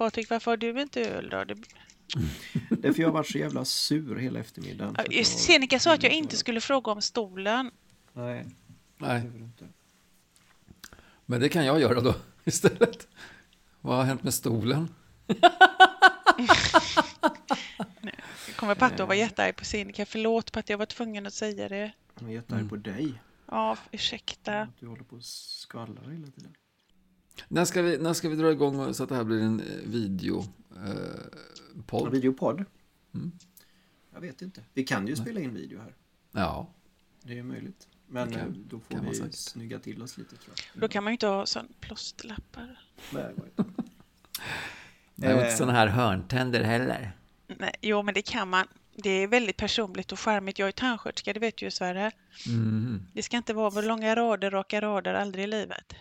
Patrik, varför har du inte öl då? Det... Det är för jag har varit så jävla sur hela eftermiddagen. Ja, så att jag- Seneca sa att jag inte skulle fråga om stolen. Nej, Nej, men det kan jag göra då istället. Vad har hänt med stolen? Jag kommer Patte att vara jättearg på Seneca. Förlåt Patte, jag var tvungen att säga det. Jag är jättearg på dig. Ja, ursäkta. Att du håller på och skvallrar hela tiden. När ska vi, när ska vi dra igång så att det här blir en eh, video? Eh, En podd? videopodd? Mm. Jag vet inte. Vi kan ju spela in video här. Ja, Det är ju möjligt. Men kan- eh, då får vi säkert. snygga till oss lite tror jag. Då kan man ju inte ha sån plåsterlappar. Nej, det var inte. Eh. sådana här hörntänder heller. Nej, jo, men det kan man. Det är väldigt personligt och charmigt. Jag är tandsköterska, det vet du ju Sverre. Mhm. Det ska inte vara långa rader, raka rader, aldrig i livet.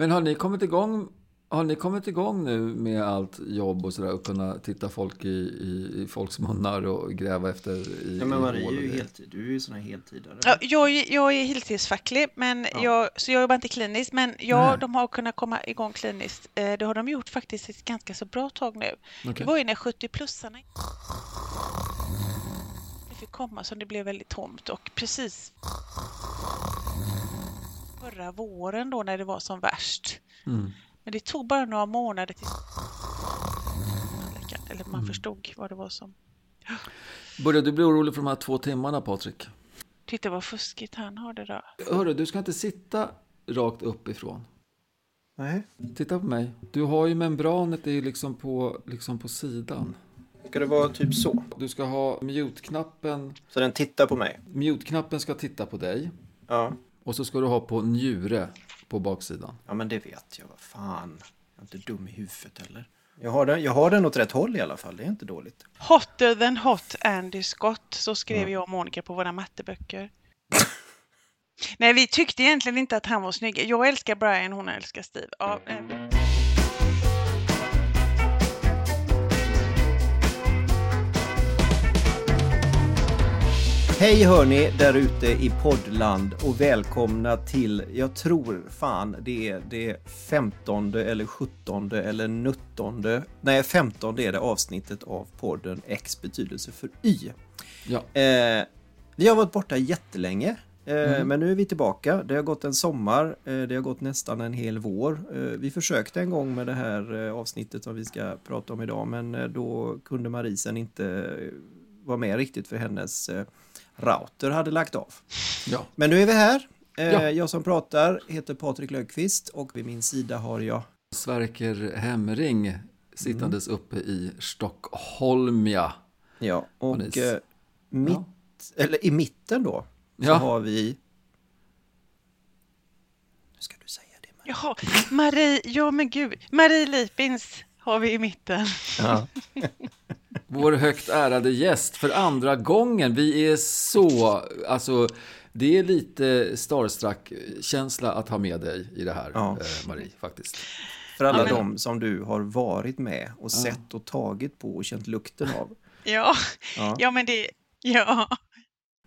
Men har ni kommit igång har ni kommit igång nu med allt jobb och sådär och kunna titta folk i, i, i folks munnar och gräva efter i, Ja, men Marie hål är och ju heltid. Du är ju sån här heltidare. Ja, jag, är- jag är heltidsfacklig, men Ja. jag, så jag jobbar inte kliniskt. Men ja, Nej. de har kunnat komma igång kliniskt. Eh, Det har de gjort faktiskt ett ganska så bra tag nu. Okej. Det var ju när 70-plussarna det fick komma som det blev väldigt tomt och precis förra våren då när det var som värst. Mm. Men det tog bara några månader tills eller man Mm. förstod vad det var som. Börjar du bli orolig för de här två timmarna Patrik? Titta vad fuskigt han har det då. Hörru, du ska inte sitta rakt uppifrån. Nej. Titta på mig. Du har ju membranet är liksom på, liksom på sidan. Ska det vara typ så? Du ska ha mute-knappen. Så den tittar på mig? Mute-knappen ska titta på dig. Ja. Och så ska du ha på njure på baksidan. Ja, men det vet jag. Vad fan. Jag är inte dum i huvudet heller. Jag har, den, jag har den åt rätt håll i alla fall. Det är inte dåligt. Hotter than hot Andy Scott, så skrev jag och Monica på våra matteböcker. Nej, vi tyckte egentligen inte att han var snygg. Jag älskar Brian, hon älskar Steve. Ja, eh, Hej hörni där ute i poddland och välkomna till, jag tror fan det är det 15 eller 17 eller 19, nej 15 är det avsnittet av podden X betydelse för Y. Ja. Eh, vi har varit borta jättelänge. Eh, Men nu är vi tillbaka. Det har gått en sommar. Eh, det har gått nästan en hel vår. Eh, vi försökte en gång med det här avsnittet som vi ska prata om idag. Men då kunde Marie sen inte vara med riktigt för hennes router hade lagt av. Ja. Men nu är vi här. Eh, Ja. Jag som pratar heter Patrik Löfqvist och vid min sida har jag Sverker Hemring sittandes uppe i Stockholmia. Ja, och Polis. eh, mitt, eller i mitten då så Ja. har vi... Nu ska du säga det. Marie. jaha, Marie, ja men gud. Marie Lipins har vi i mitten. Ja. Vår högt ärade gäst för andra gången. Vi är så, alltså det är lite starstruck-känsla att ha med dig i det här, Ja. eh, Marie, faktiskt. För alla Ja, men- de som du har varit med och sett och tagit på och känt lukten av. Ja, Ja. ja men det, ja.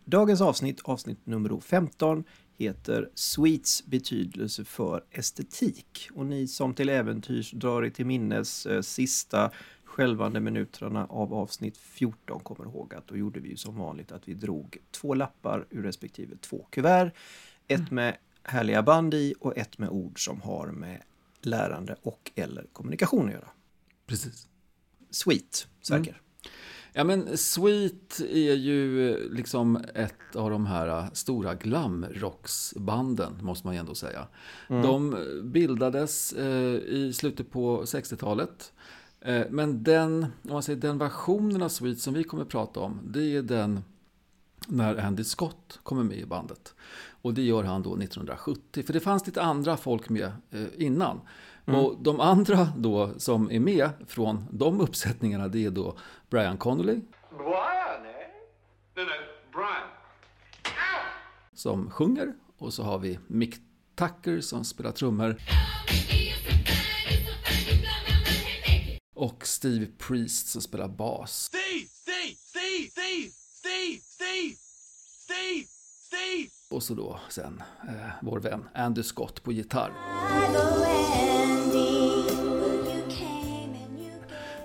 Dagens avsnitt, avsnitt nummer 15, heter Sweets betydelse för estetik. Och ni som till äventyrs drar er till minnes eh, sista skälvande minuterna av avsnitt 14 kommer ihåg att då gjorde vi ju som vanligt att vi drog två lappar ur respektive två kuvert. Ett med härliga band i och ett med ord som har med lärande och eller kommunikation att göra. Precis. Sweet, Sverker. Ja men Sweet är ju eh, liksom ett av de här eh, stora glamrocksbanden, måste man ju ändå säga. De bildades eh, i slutet på 60-talet. Eh, men den, om man säger, den versionen av Sweet som vi kommer att prata om, det är den när Andy Scott kommer med i bandet. Och det gör han då 1970. För det fanns lite andra folk med eh, innan. Och de andra då som är med från de uppsättningarna det är då Brian Connolly Brian, eh? No, no, Brian. som sjunger och så har vi Mick Tucker som spelar trummor. Och Steve Priest som spelar bas. Steve, Steve, Steve, Steve, Steve, Steve, Steve, Steve. Och så då sen eh, vår vän Andy Scott på gitarr.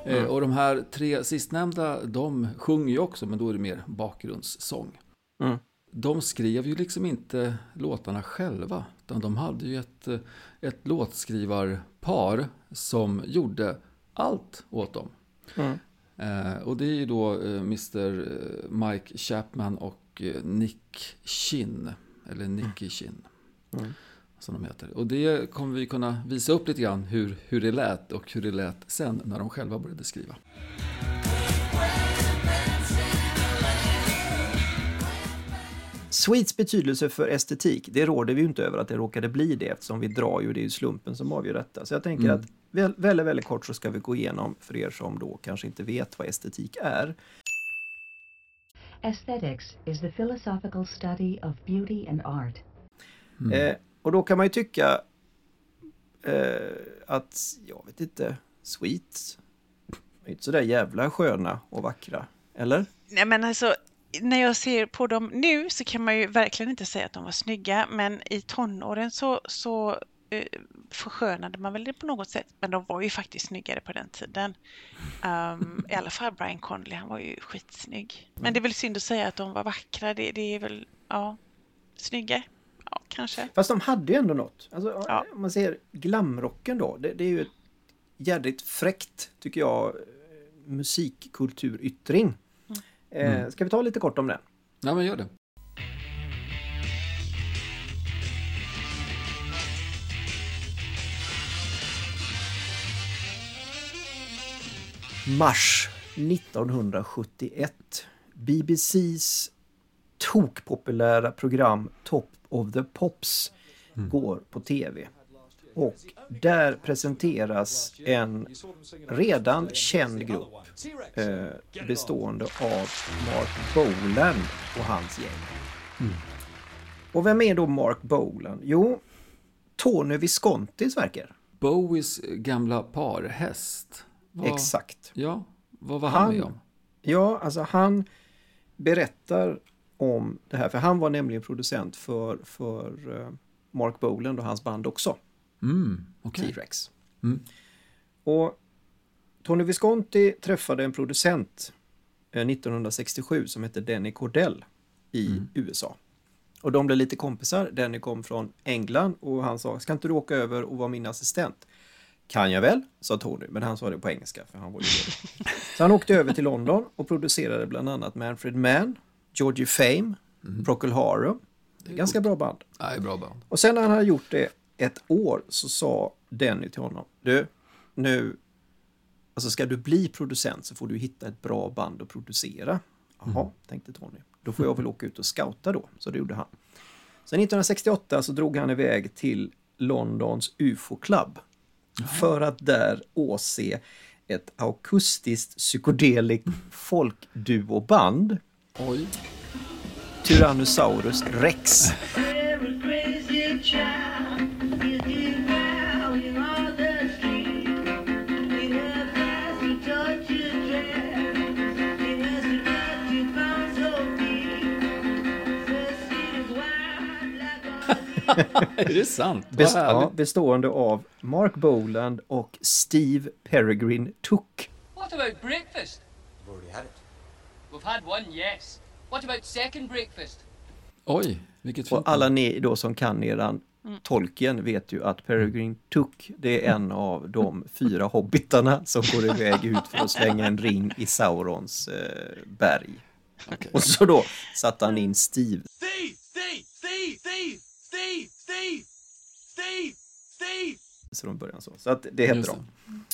Eh, och de här tre sistnämnda, de sjunger ju också, men då är det mer bakgrundssång. Mm. De skrev ju liksom inte låtarna själva, utan de hade ju ett, eh, ett låtskrivarpar som gjorde allt åt dem. Mm. Eh, och det är ju då eh, Mr Mike Chapman och eh, Nick Chin, eller Nicky Chin. Mm. Som de heter. Och det kommer vi kunna visa upp lite grann hur, hur det lät och hur det lät sen när de själva började skriva. Sweets betydelse för estetik, det råder vi ju inte över att det råkade bli det eftersom vi drar ju, det är ju slumpen som avgör detta. Så jag tänker Mm. att väl- väldigt, väldigt kort så ska vi gå igenom för er som då kanske inte vet vad estetik är. Aesthetics is the philosophical study of beauty and art. Eh, och då kan man ju tycka eh, att, jag vet inte, Sweets är inte sådär jävla sköna och vackra, eller? Nej men alltså, när jag ser på dem nu så kan man ju verkligen inte säga att de var snygga, men i tonåren så, så eh, förskönade man väl det på något sätt. Men de var ju faktiskt snyggare på den tiden. Um, I alla fall Brian Conley, han var ju skitsnygg. Men det är väl synd att säga att de var vackra, det, det är väl, ja, snygga. Ja, kanske. Fast de hade ju ändå något. Alltså, Ja. Om man ser glamrocken då, det, det är ju ett jädrigt fräckt, tycker jag, musikkulturyttring. Eh, ska vi ta lite kort om den? Ja, men gör det. Mars 1971. BBCs tokpopulära program Top of the Pops går på tv. Och där presenteras en redan känd grupp eh, bestående av Mark Bolan och hans gäng. Och vem är då Mark Bolan? Jo, Tony Viscontis verkar. Bowies gamla parhäst. Vad- Exakt. Ja, vad var han, Han- med om? Ja, alltså han berättar om det här, för han var nämligen producent för, för eh, Mark Bolan och hans band också, Mm, okej. T-Rex. Mm. Och Tony Visconti träffade en producent eh, 1967 som hette Denny Cordell i Mm. USA. Och de blev lite kompisar. Denny kom från England och han sa, ska inte du åka över och vara min assistent? Kan jag väl, sa Tony, men han sa det på engelska för han var ju. Så han åkte över till London och producerade bland annat Manfred Mann, Georgie Fame, Procol Harum. Ganska bra band. Nej, bra band. Och sen när han hade gjort det ett år så sa Denny till honom, du, nu, alltså ska du bli producent så får du hitta ett bra band att producera. Jaha, tänkte Tony. Då får jag väl åka ut och scouta då. Så det gjorde han. Sen 1968 så drog han iväg till Londons UFO Club. För att där åse ett akustiskt psykedelic folkduoband. Oj. Tyrannosaurus Rex. Är det sant? Best, ja, bestående av Mark Boland och Steve Peregrine Took. What about breakfast? We've already had it. We've had one, yes. What about second breakfast? Oj, vilket fint Och alla ni då som kan eran Tolkien vet ju att Peregrine Took det är en av de fyra hobbitarna som går iväg ut för att slänga en ring i Saurons eh, berg. Okej. Och så då satte han in Steve. Steve! Steve! Steve! Steve! Steve! Steve! Steve! Steve! Så de började så. Så att det hette de.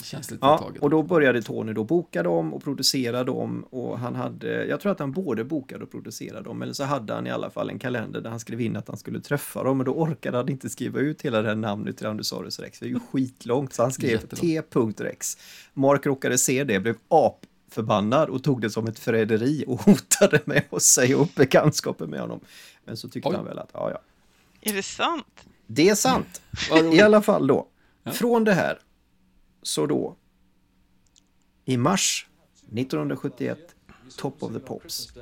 Känns lite Ja, taget. och då började Tony då boka dem och producera dem och han hade, jag tror att han både bokade och producerade dem, eller så hade han i alla fall en kalender där han skrev in att han skulle träffa dem, men då orkade han inte skriva ut hela det här namnet Tyrannosaurus rex, det är ju skitlångt, så han skrev. T.rex. Mark råkade se det, blev apförbannad och tog det som ett förräderi och hotade med att säga upp bekantskapen med honom. Men så tyckte Oj. han väl att, ja ja, Är det sant? det är sant. I alla fall då, från det här, så då, i mars 1971, Top of the Pops.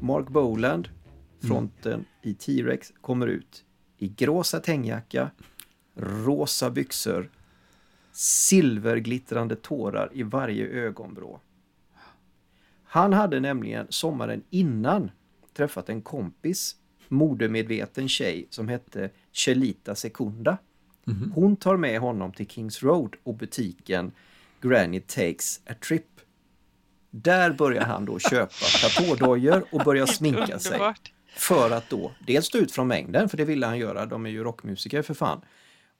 Mark Boland fronten i T-Rex, kommer ut i grå satinjacka, rosa byxor, silverglittrande tårar i varje ögonvrå. Han hade nämligen sommaren innan träffat en kompis, modemedveten tjej som hette Chelita Secunda. Hon tar med honom till Kings Road och butiken Granny Takes a Trip. Där börjar han då köpa platådojor och börjar sminka sig. För att då dels stå ut från mängden, för det ville han göra, de är ju rockmusiker för fan.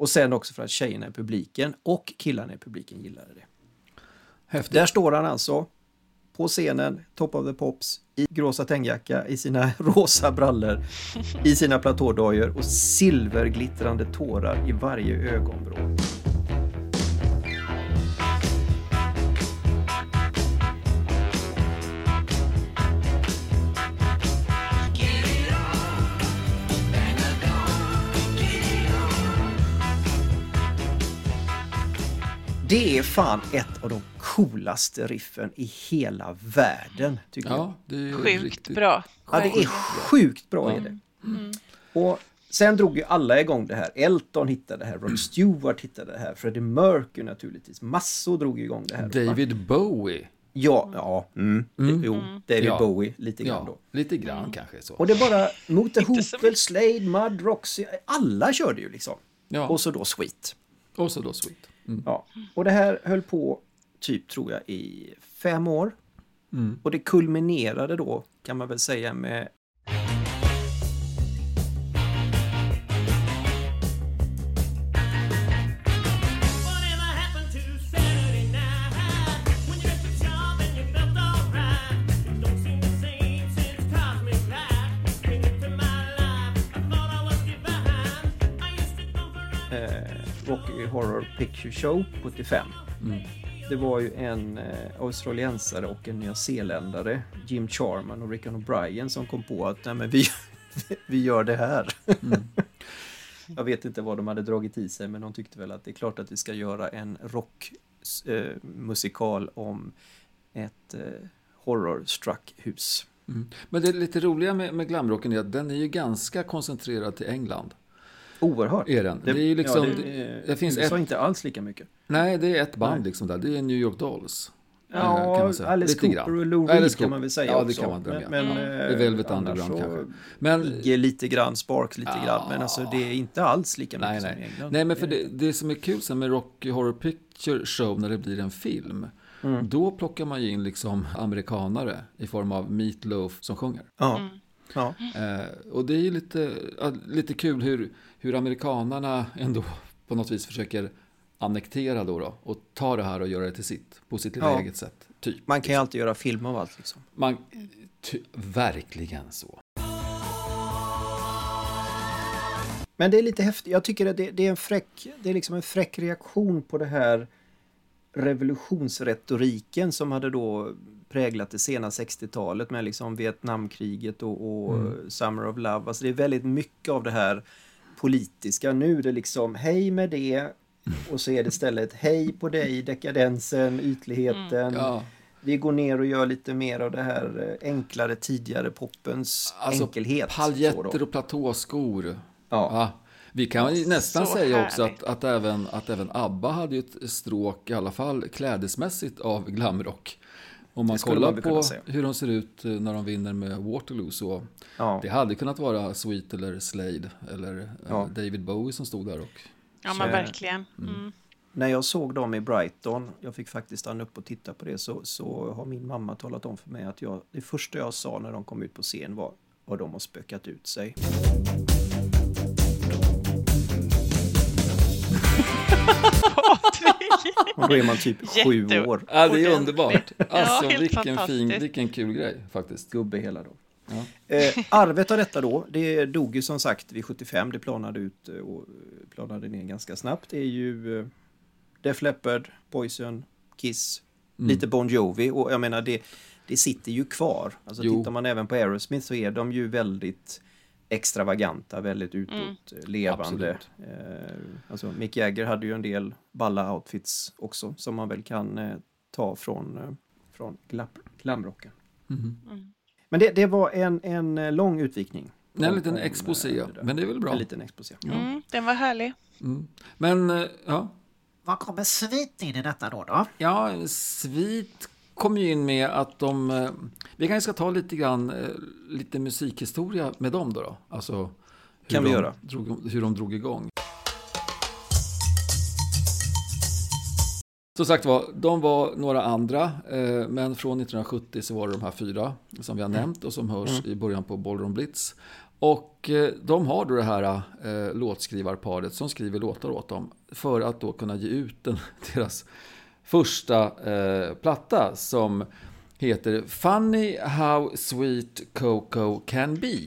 Och sen också för att tjejerna i publiken och killarna i publiken gillade det. Häftigt. Där står han alltså på scenen, Top of the Pops, i grå satinjacka, i sina rosa brallor, i sina platådojor och silverglittrande tårar i varje ögonvrå. Det är fan ett av de coolaste riffen i hela världen, tycker jag. Ja, det är Sjukt riktigt. bra. Ja, det är sjukt bra är det. Och sen drog ju alla igång det här. Elton hittade det här, Rod Stewart hittade det här, Freddie Mercury naturligtvis. Massor drog igång det här. David Bowie. Ja, ja, mm, det, jo, David Ja. Bowie lite grann då. Ja, lite grann kanske så. Och det bara, mot The Inte så Hoople, Slade, Mud, Roxy, alla körde ju liksom. Ja. Och så då Sweet. Och så då Sweet. Mm. Ja. Och det här höll på typ, tror jag, i fem år. Mm. Och det kulminerade då, kan man väl säga, med Horror Picture Show 75. Det var ju en eh, australiensare och en nyzeeländare, Jim Charman och Rickon O'Brien, som kom på att Nej, men vi, vi gör det här. Jag vet inte vad de hade dragit i sig, men de tyckte väl att det är klart att vi ska göra en rockmusikal eh, om ett eh, horror-struck hus. Mm. Men det lite roliga med, med glamrocken är att den är ju ganska koncentrerad till England. Oerhört. Är den? Det är ju liksom- ja, det- det finns USA ett- inte alls lika mycket. Nej, det är ett band Nej. liksom där. Det är New York Dolls. eh, Ja, kan man säga. Alice Lite Cooper grann. och Lou Reed kan man väl säga Ja, det också. kan man glömma. Men, men, Det är eh, Velvet annars Underground kanske. Men, Iggy lite grann, Sparks lite Ja. grann, men alltså det är inte alls lika mycket nej, som i nej. England. nej, men för det, det som är kul sen med Rocky Horror Picture Show när det blir en film. Mm. Då plockar man ju in liksom amerikanare i form av Meat Loaf som sjunger. Ja. Ja. Eh, och det är ju lite, ja, lite kul hur, hur amerikanarna ändå på något vis försöker annektera då, då och ta det här och göra det till sitt på sitt lilla Ja. eget sätt. Typ. Man kan ju alltid göra film av allt liksom. Man, ty, verkligen så. Men det är lite häftigt. Jag tycker att det, det är en fräck, det är liksom en fräck reaktion på det här revolutionsretoriken som hade då präglat det sena 60-talet med liksom Vietnamkriget och, och Summer of Love. Alltså det är väldigt mycket av det här politiska. Nu är det liksom hej med det och så är det istället hej på dig, dekadensen, ytligheten. Ja. Vi går ner och gör lite mer av det här eh, enklare tidigare poppens Alltså, enkelhet. paljetter och platåskor. Ja. Ja, vi kan ju nästan Så säga också att, att, även, att även ABBA hade ju ett stråk, i alla fall klädesmässigt, av glamrock. Om man kollar man på hur de ser ut eh, när de vinner med Waterloo så Ja. det hade kunnat vara Sweet eller Slade eller eh, Ja. David Bowie som stod där och Ja, men Så- verkligen. Mm. När jag såg dem i Brighton, jag fick faktiskt stanna upp och titta på det, så, så har min mamma talat om för mig att jag, det första jag sa när de kom ut på scen var vad de har spökat ut sig. Och då är man typ sju Jätte- år, Ja, det är underbart. Alltså helt vilken fin, vilken kul grej faktiskt. gubbe hela dagen. Ja. Eh, arvet av detta då, det dog ju som sagt vid 75, det planade ut eh, och planade ner ganska snabbt. Det är ju eh, Def Leppard, Poison, Kiss, Mm. lite Bon Jovi och jag menar det, det sitter ju kvar. Alltså Jo. tittar man även på Aerosmith så är de ju väldigt extravaganta, väldigt utåt eh, levande. Eh, alltså Mick Jagger hade ju en del balla outfits också som man väl kan eh, ta från, eh, från glam- glamrocken. Mhm. Men det, det var en, en eh, lång utvikning. En om- liten eh, exposé, där. men det är väl bra. En liten exposé. Mm, den var härlig. Men eh, ja, Var kommer svit in i detta då? då? ja Svit kom ju in med att de... eh, Vi kanske ska ta lite grann, eh, lite musikhistoria med dem då. då. Alltså hur Kan vi de göra. Drog, hur de drog igång. Som sagt var, de var några andra, eh, men från 1970 så var det de här fyra som vi har nämnt och som hörs i början på Ballroom Blitz. Och de har då det här låtskrivarparet som skriver låtar åt dem för att då kunna ge ut den, deras första eh, platta som heter Funny How Sweet Coco Can Be.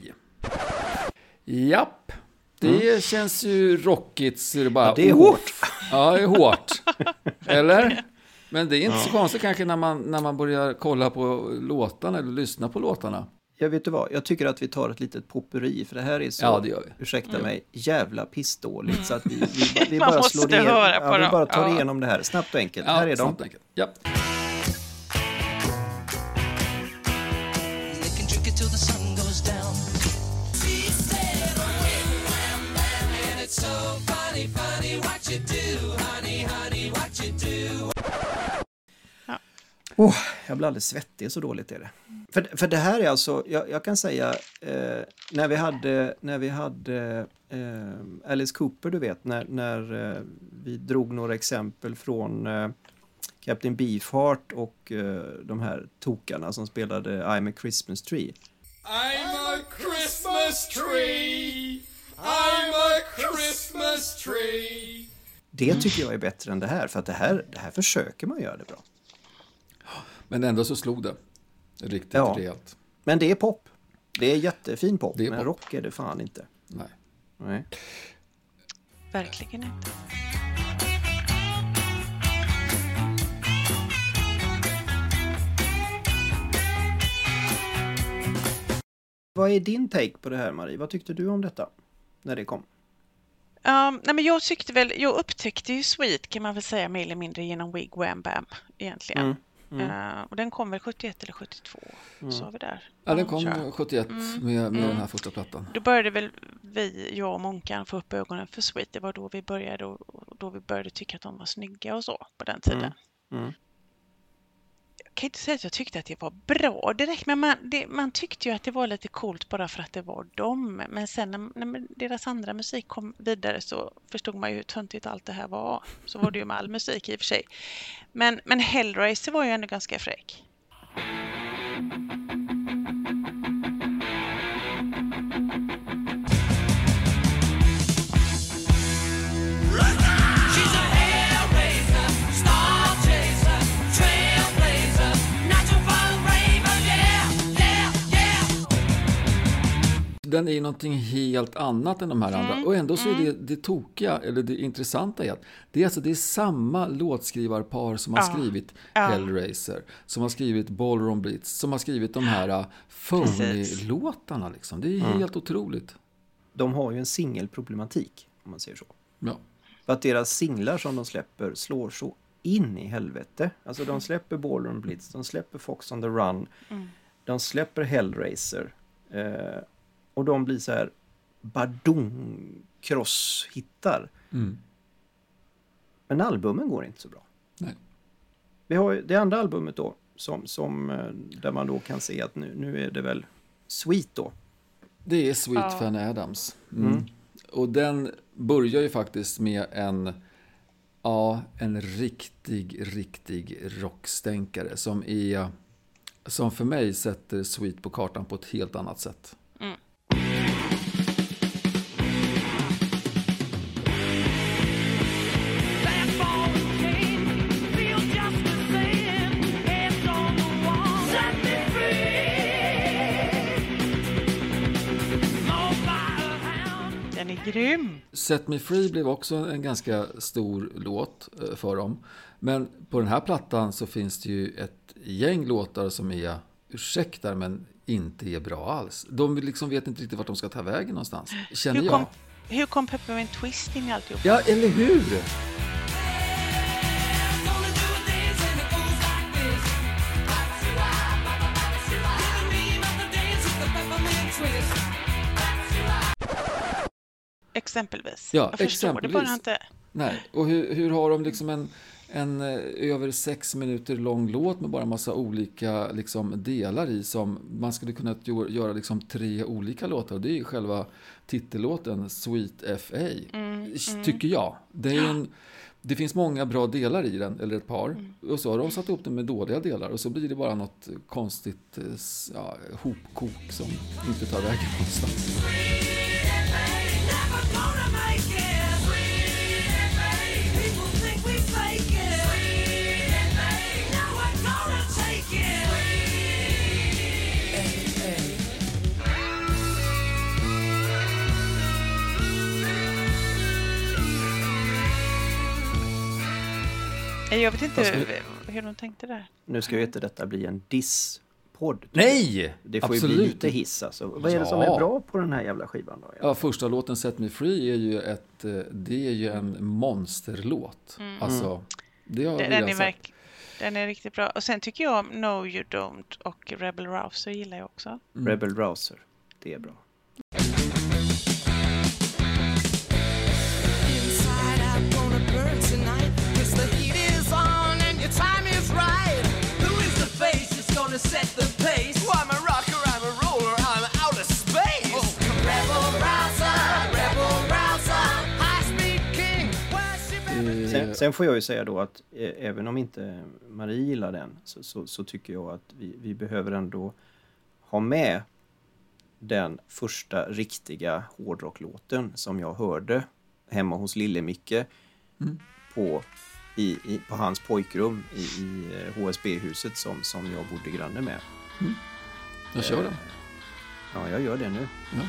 Japp, det känns ju rockigt så det bara... Ja, det är hårt. Ja, det är hårt. Eller? Men det är inte så konstigt kanske när man, när man börjar kolla på låtarna eller lyssna på låtarna. Jag vet du vad, jag tycker att vi tar ett litet popperi för det här är så, Ja, det gör vi. ursäkta mig, jävla pissdåligt så att vi, vi, vi bara slår på ja, vi bara tar Ja. igenom det här snabbt och enkelt. Ja, här är de. enkelt. Ja. Oh, jag blir alldeles svettig, så dåligt är det. För, för det här är alltså, jag, jag kan säga, eh, när vi hade, när vi hade eh, Alice Cooper, du vet, när, när eh, vi drog några exempel från eh, Captain Beefheart och eh, de här tokarna som spelade I'm a Christmas Tree. I'm a Christmas tree. I'm a Christmas tree. Det tycker jag är bättre än det här, för att det här, det här försöker man göra det bra. Men ändå så slog det riktigt Ja. rejält. Men det är pop. Det är jättefin pop, Det är men pop. rock är det fan inte. Nej. Nej. Verkligen inte. Vad är din take på det här Marie? Vad tyckte du om detta? När det kom? Um, nej men jag tyckte väl, jag upptäckte ju Sweet kan man väl säga mer eller mindre genom Wig Wham Bam egentligen. Mm, Uh, och den kom väl 71 eller 72, sa vi där. Ja, den jag. kom 71 med, med den här första plattan. Då började väl vi, jag och Månkan, få upp ögonen för Sweet. Det var då vi började, och då vi började tycka att de var snygga och så på den tiden. mm. Jag kan inte säga att jag tyckte att det var bra direkt, men man, det, man tyckte ju att det var lite coolt bara för att det var dem. Men sen när, när deras andra musik kom vidare så förstod man ju hur töntigt allt det här var. Så var det ju med all musik i och för sig. Men, men Hellraiser var ju ändå ganska fräck. Den är ju någonting helt annat än de här andra. Och ändå så är det det tokiga, eller det intressanta är att det är, alltså, det är samma låtskrivarpar som har Ja. skrivit Ja. Hellraiser, som har skrivit Ballroom Blitz, som har skrivit de här Precis. Phony-låtarna. Liksom. Det är helt otroligt. De har ju en singelproblematik, om man säger så. Ja. För att deras singlar som de släpper slår så in i helvete. Alltså de släpper Ballroom Blitz, de släpper Fox on the Run, de släpper Hellraiser. Eh, och de blir så här badung-cross-hittar. Mm. Men albumen går inte så bra. Nej. Vi har ju det andra albumet då, som, som, eh, där man då kan se att nu, nu är det väl Sweet då. Det är Sweet Ja. Fan Adams. Mm. Och den börjar ju faktiskt med en, ja, en riktig, riktig rockstänkare som är, som för mig sätter Sweet på kartan på ett helt annat sätt. Grym! Set Me Free blev också en ganska stor låt eh, för dem. Men på den här plattan så finns det ju ett gäng låtar som är, ursäkta men inte är bra alls. De liksom vet inte riktigt vart de ska ta vägen någonstans, känner Hur jag. kom, hur kom Peppermint Twist in i alltihop? Ja, eller hur? Exempelvis. Ja, jag förstår exempelvis. det bara inte. Nej, och hur, hur har de liksom en, en eh, över sex minuter lång låt med bara massa olika liksom, delar i som man skulle kunna gö- göra liksom, tre olika låtar. Det är ju själva titellåten Sweet FA, tycker jag. Det, en, det finns många bra delar i den, eller ett par. Och så har de satt ihop den med dåliga delar och så blir det bara något konstigt eh, ja, hopkok som inte tar vägen någonstans. Jag vet inte hur, hur de tänkte där. Nu ska ju inte detta bli en diss-podd. Nej! Det får ju absolut. bli lite hiss alltså. Vad är det som Ja. är bra på den här jävla skivan då? Ja, första låten Set Me Free är ju, ett, eh, det är ju en monsterlåt. Alltså, det har Den, den, är verk, den är riktigt bra. Och sen tycker jag om No You Don't och Rebel Rouser gillar jag också. Rebel Rouser. Det är bra. Face that's gonna set the pace? Well, I'm a rocker, I'm a roller, I'm out of space. Rebel rouser, rebel rouser, high speed king, worship every Sen, sen får jag ju säga då att eh, även om inte Marie gillar den så, så, så tycker jag att vi, vi behöver ändå ha med den första riktiga hårdrocklåten som jag hörde hemma hos Lille-Micke på, i, i, på hans pojkrum i, i eh, HSB-huset som, som jag bodde granne med. Jag kör den. Ja, jag gör det nu. Ja.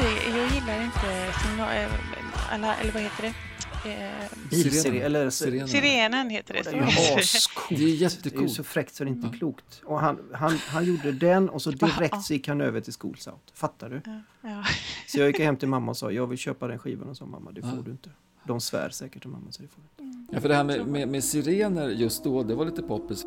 Inte, jag gillar inte signal, eh, alla, eller vad heter det? Eh, Bilserie, eller Sirenerna. Sirenen heter det. Det är ju ascoolt. Det är Det är jättecoolt. så fräckt så det är inte klokt. Och han, han, han gjorde den och så direkt så gick han över till Schools Out. Fattar du? Ja. Så jag gick hem till mamma och sa jag vill köpa den skivan och sa mamma det får du inte. De svär säkert till mamma så det får du inte. Ja, för det här med, med, med sirener just då, det var lite poppis.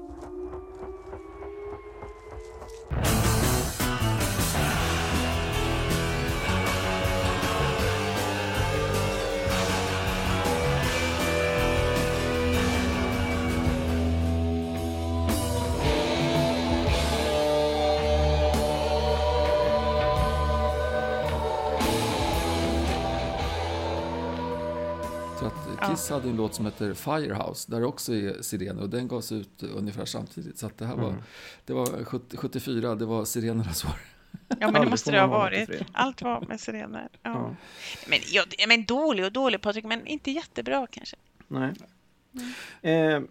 Kiss hade en låt som heter Firehouse, där det också är sirener och den gavs ut ungefär samtidigt. Så att det här var, det var 70, 74, det var sirenernas år. Ja, men det måste det ha varit. Allt var med sirener. Ja. Ja. Men, ja, det- men dålig och dålig Patrik, men inte jättebra kanske. Nej. Eh,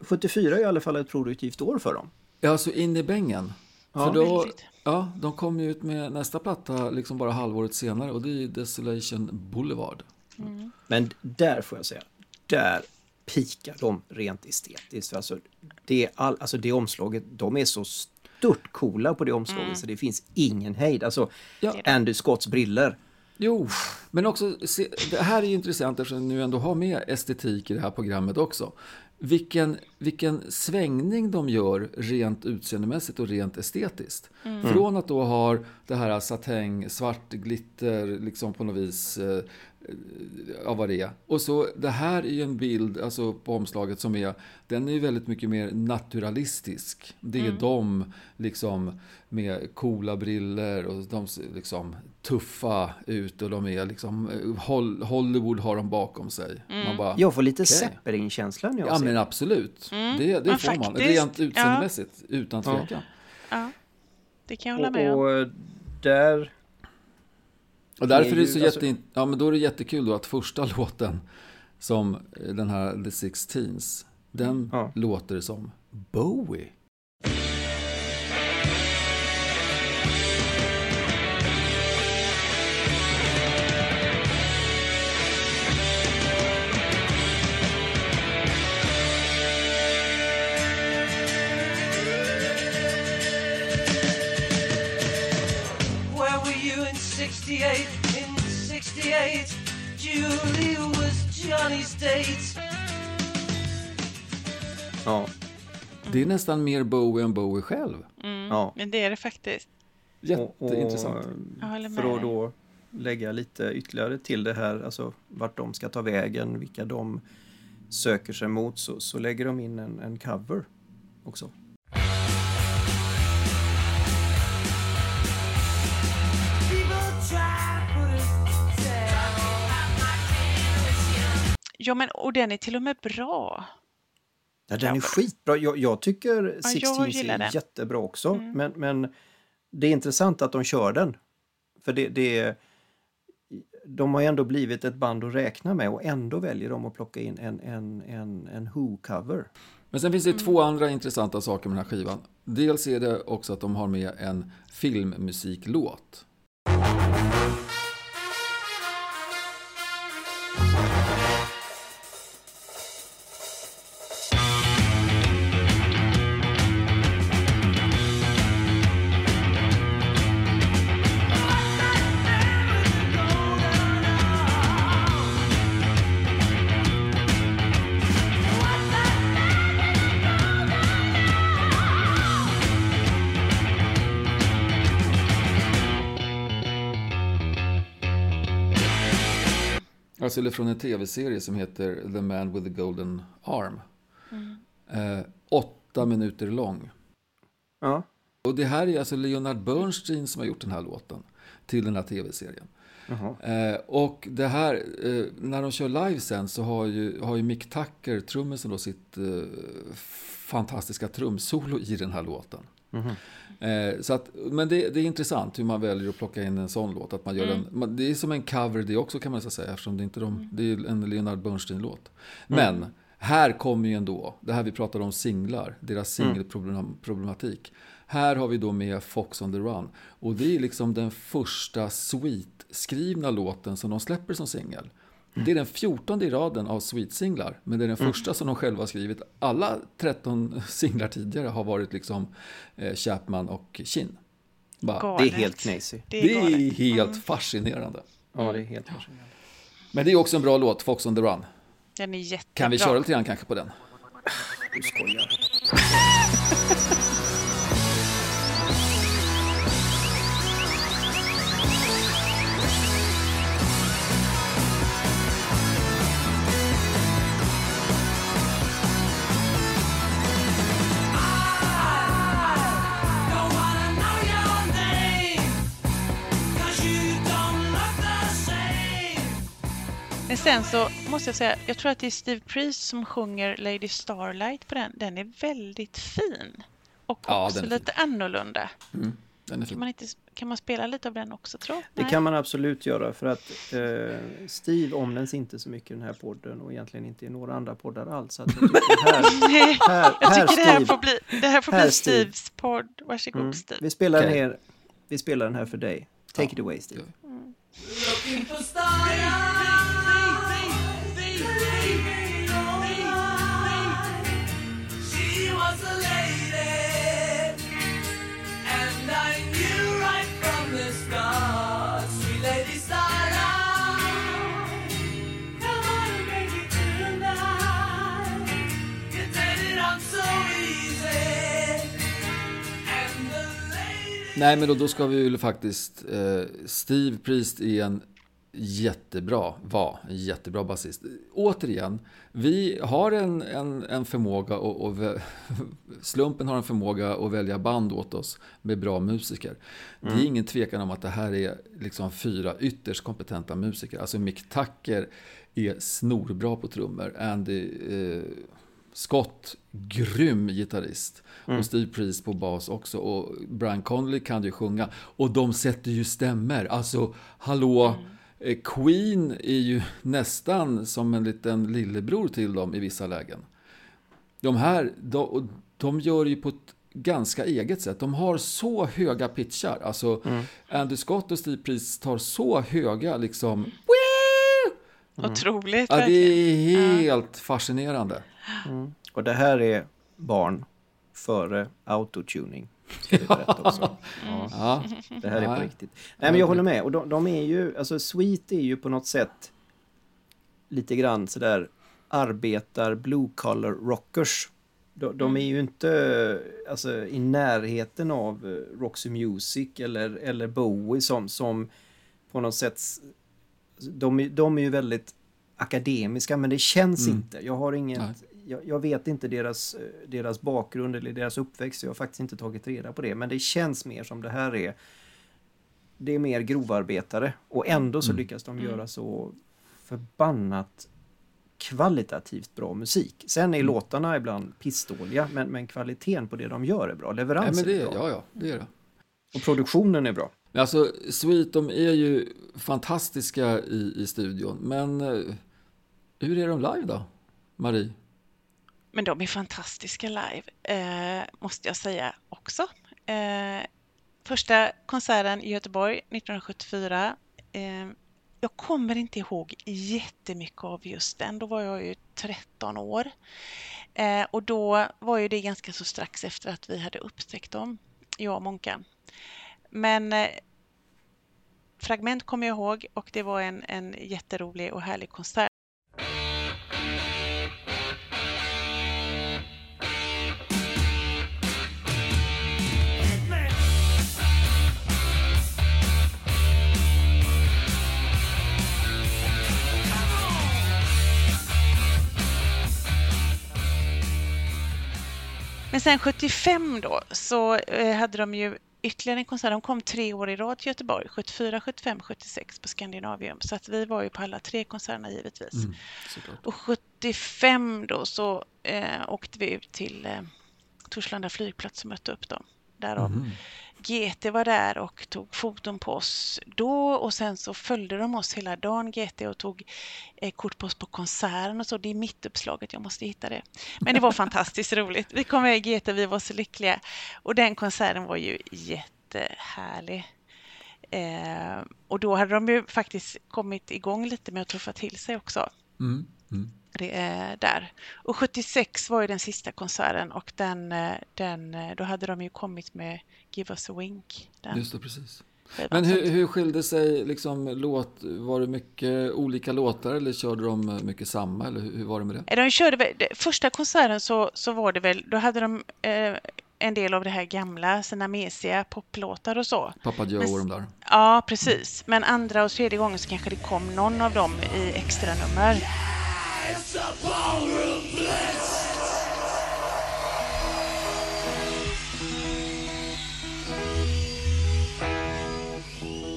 74 är i alla fall ett produktivt år för dem. Ja, så in i bängen. Ja. För då, Väldigt. ja, de kom ju ut med nästa platta liksom bara halvåret senare och det är Desolation Boulevard. Men där får jag säga, där pikar de rent estetiskt. Alltså det, all, alltså det omslaget, de är så stört coola på det omslaget så det finns ingen hejd. Alltså Ja. Andy Scotts briller. Jo, men också, se, det här är ju intressant eftersom ni ändå har med estetik i det här programmet också. Vilken, vilken svängning de gör rent utseendemässigt och rent estetiskt. Från att då ha det här satäng, svart glitter, liksom på något vis, eh, ja vad det är. Och så det här är ju en bild, alltså på omslaget som är, den är ju väldigt mycket mer naturalistisk. Det är de liksom med coola briller och de ser liksom tuffa ut och de är liksom, eh, Hol- Hollywood har de bakom sig. Man bara, Jag får lite Okej. Zeppelin-känsla när jag Ja ser men det. Absolut. Det, det får man. faktiskt. Rent utseendemässigt, utan Ja. tvekan. Ja, det kan jag hålla Och, med om. och eh, där... Och därför är Det så alltså- jätte, ja, men då är det jättekul då att första låten som eh, den här The Sixteens Den Ja. låter som Bowie. 68? In 68, Julie was Johnny's date. Ja, Det är nästan mer Bowie än Bowie själv. ja. Men det är det faktiskt. Jätteintressant. Håller med för att då lägga lite ytterligare till det här, alltså vart de ska ta vägen, vilka de söker sig mot, så, så lägger de in en, en cover också. Ja, men och den är till och med bra. Ja, den är skitbra. Jag, jag tycker Ja, jag 16 gillar är den. jättebra också, Mm. men, men det är intressant att de kör den. För det, det är, de har ju ändå blivit ett band att räkna med och ändå väljer de att plocka in en, en, en, en Who-cover. Men sen finns det två andra intressanta saker med den här skivan. Dels är det också att de har med en filmmusiklåt. Alltså eller från en tv-serie som heter The Man with the Golden Arm. Eh, åtta minuter lång. Ja, Och det här är alltså Leonard Bernstein som har gjort den här låten till den här tv-serien. Eh, och det här, eh, när de kör live sen så har ju, har ju Mick Tucker, trummisen då, sitt eh, fantastiska trumsolo i den här låten. Eh, så att, men det, det är intressant hur man väljer att plocka in en sån låt. Att man gör en, man, det är som en cover det också kan man säga, eftersom det inte de, det är en Leonard Bernstein-låt. Men här kommer ju ändå, det här vi pratade om singlar, deras singelproblematik. Här har vi då med Fox on the Run. Och det är liksom den första Sweet-skrivna låten som de släpper som singel. Det är den 14 i raden av Sweet-singlar, men det är den första som de själva har skrivit. Alla 13 singlar tidigare har varit liksom eh, Chapman och Chin. Bara. Det är helt knasy. Det är det är helt fascinerande. Ja, det är helt fascinerande. Men det är också en bra låt, Fox on the Run. Den är jättebra. Kan vi köra lite grann kanske på den? Du skojar. Men sen så måste jag säga, jag tror att det är Steve Priest som sjunger Lady Starlight på den. Den är väldigt fin. Och Ja, också den är lite annorlunda. Den är Kan fin. man, inte, kan man spela lite av den också tror Det kan man absolut göra för att eh, Steve omnämns inte så mycket i den här podden och egentligen inte i några andra poddar alls. Så att jag tycker här, Nej, här, jag här tycker det här får bli, det här får Här, bli Steve. Steves podd. Varsågod mm, Steve. vi, spelar Okej. ner, vi spelar den här för dig. Take it away Steve. Looking Nej, men då, då ska vi ju faktiskt... Eh, Steve Priest är en jättebra, var en jättebra basist. Återigen, vi har en, en, en förmåga och, och vä- slumpen har en förmåga att välja band åt oss med bra musiker. Det är ingen tvekan om att det här är liksom fyra ytterst kompetenta musiker. Alltså Mick Tucker är snorbra på trummor. Andy eh, Scott, grym gitarrist. Och Steve Priest på bas också. Och Brian Conley kan ju sjunga. Och de sätter ju stämmer. Alltså, hallå. eh, Queen är ju nästan som en liten lillebror till dem i vissa lägen. De här, de, de gör ju på ett ganska eget sätt. De har så höga pitchar. Alltså, Andy Scott och Steve Priest tar så höga liksom... Otroligt Ja, det är helt fascinerande. Och det här är barn före autotuning. Ska vi berätta också. Ja, Ja, det här är på riktigt. Nej men jag håller med. Och de, de är ju, alltså Sweet är ju på något sätt lite grann sådär arbetar blue collar rockers. De, de är ju inte alltså, i närheten av eh, Roxy Music eller, eller Bowie som, som på något sätt de, är- de är ju väldigt akademiska men det känns Mm. inte. Jag har inget. Jag, jag vet inte deras, eh, deras bakgrund eller deras uppväxt. Jag har faktiskt inte tagit reda på det. Men det känns mer som det här är det är mer grovarbetare och ändå så lyckas de göra så förbannat kvalitativt bra musik. Sen är låtarna ibland pissdåliga men, men kvaliteten på det de gör är bra. Nej, Leveransen men det, är bra. ja, ja, det är det. Och produktionen är bra. Men Alltså, Sweet, de är ju fantastiska i, i studion. Men eh, hur är de live då, Marie? Men de är fantastiska live, eh, måste jag säga också. Eh, första konserten i Göteborg 1974. Eh, jag kommer inte ihåg jättemycket av just den. Då var jag ju 13 år. Eh, och då var ju det ganska så strax efter att vi hade upptäckt dem, jag och Monka. Men eh, fragment kommer jag ihåg och det var en, en jätterolig och härlig konsert. Men sen 75 då så eh, hade de ju ytterligare en konsert. De kom tre år i rad till Göteborg, 74, 75, 76 på Scandinavium. Så att vi var ju på alla tre konserterna givetvis. Mm. Och 75 då så eh, åkte vi ut till eh, Torslanda flygplats och mötte upp dem. Därav Mhm. GT var där och tog foton på oss då och sen så följde de oss hela dagen GT och tog eh, kort på oss på konserten och så. Det är mitt uppslaget, jag måste hitta det. Men det var fantastiskt roligt. Vi kom med i GT, vi var så lyckliga. Och den konserten var ju jättehärlig. Eh, och då hade de ju faktiskt kommit igång lite med att tuffa till sig också. Mm, mm. Det är där. Och 76 var ju den sista konserten och den, eh, den, eh, då hade de ju kommit med Give us a wink. Den Just det, precis. Men hur, hur skilde sig liksom låt? Var det mycket olika låtar eller körde de mycket samma? Eller hur, hur var det med det? Eh, De körde första konserten så, så var det väl, då hade de eh, en del av det här gamla, sina mesiga poplåtar och så. Papa Joe Men- och de där? Ja, precis. Men andra och tredje gången så kanske det kom någon av dem i extra nummer.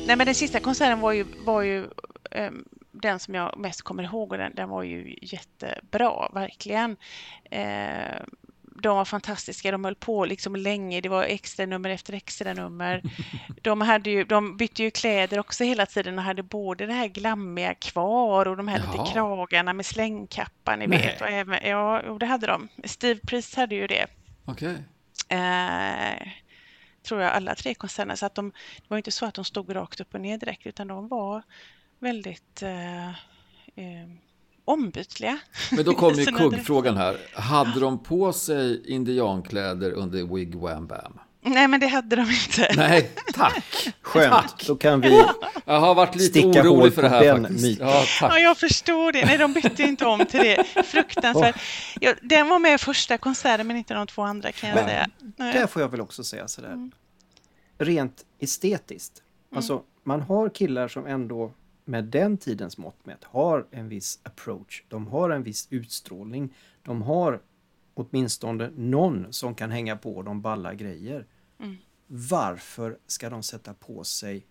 Nej, men den sista konserten var ju, var ju ehm, den som jag mest kommer ihåg och den, den var ju jättebra, verkligen. Eh, de var fantastiska, de höll på liksom länge, det var extra nummer efter extra nummer. De, hade ju, de bytte ju kläder också hela tiden och hade både det här glammiga kvar och de här Jaha. lite kragarna med slängkappan, ni Nej. vet. Och även, ja, jo, det hade de. Steve Priest hade ju det. Okej. Eh, tror jag alla tre koncernerna. Så att de, det var inte så att de stod rakt upp och ner direkt utan de var väldigt eh, eh, ombytliga. Men då kommer ju kuggfrågan här. Hade de på sig indiankläder under Wig Wham Bam? Nej, men det hade de inte. Nej, tack. Skönt, då kan vi Jag har varit lite Sticka orolig för det här den faktiskt. Ja, Ja, tack. jag förstår det. Nej, de bytte inte om till det. Fruktansvärt. Ja, den var med första konserten, men inte de två andra kan jag Men- säga. Där får jag väl också säga sådär. Rent estetiskt. Alltså, man har killar som ändå med den tidens mått mätt har en viss approach. De har en viss utstrålning. De har åtminstone någon som kan hänga på de balla grejer. Varför ska de sätta på sig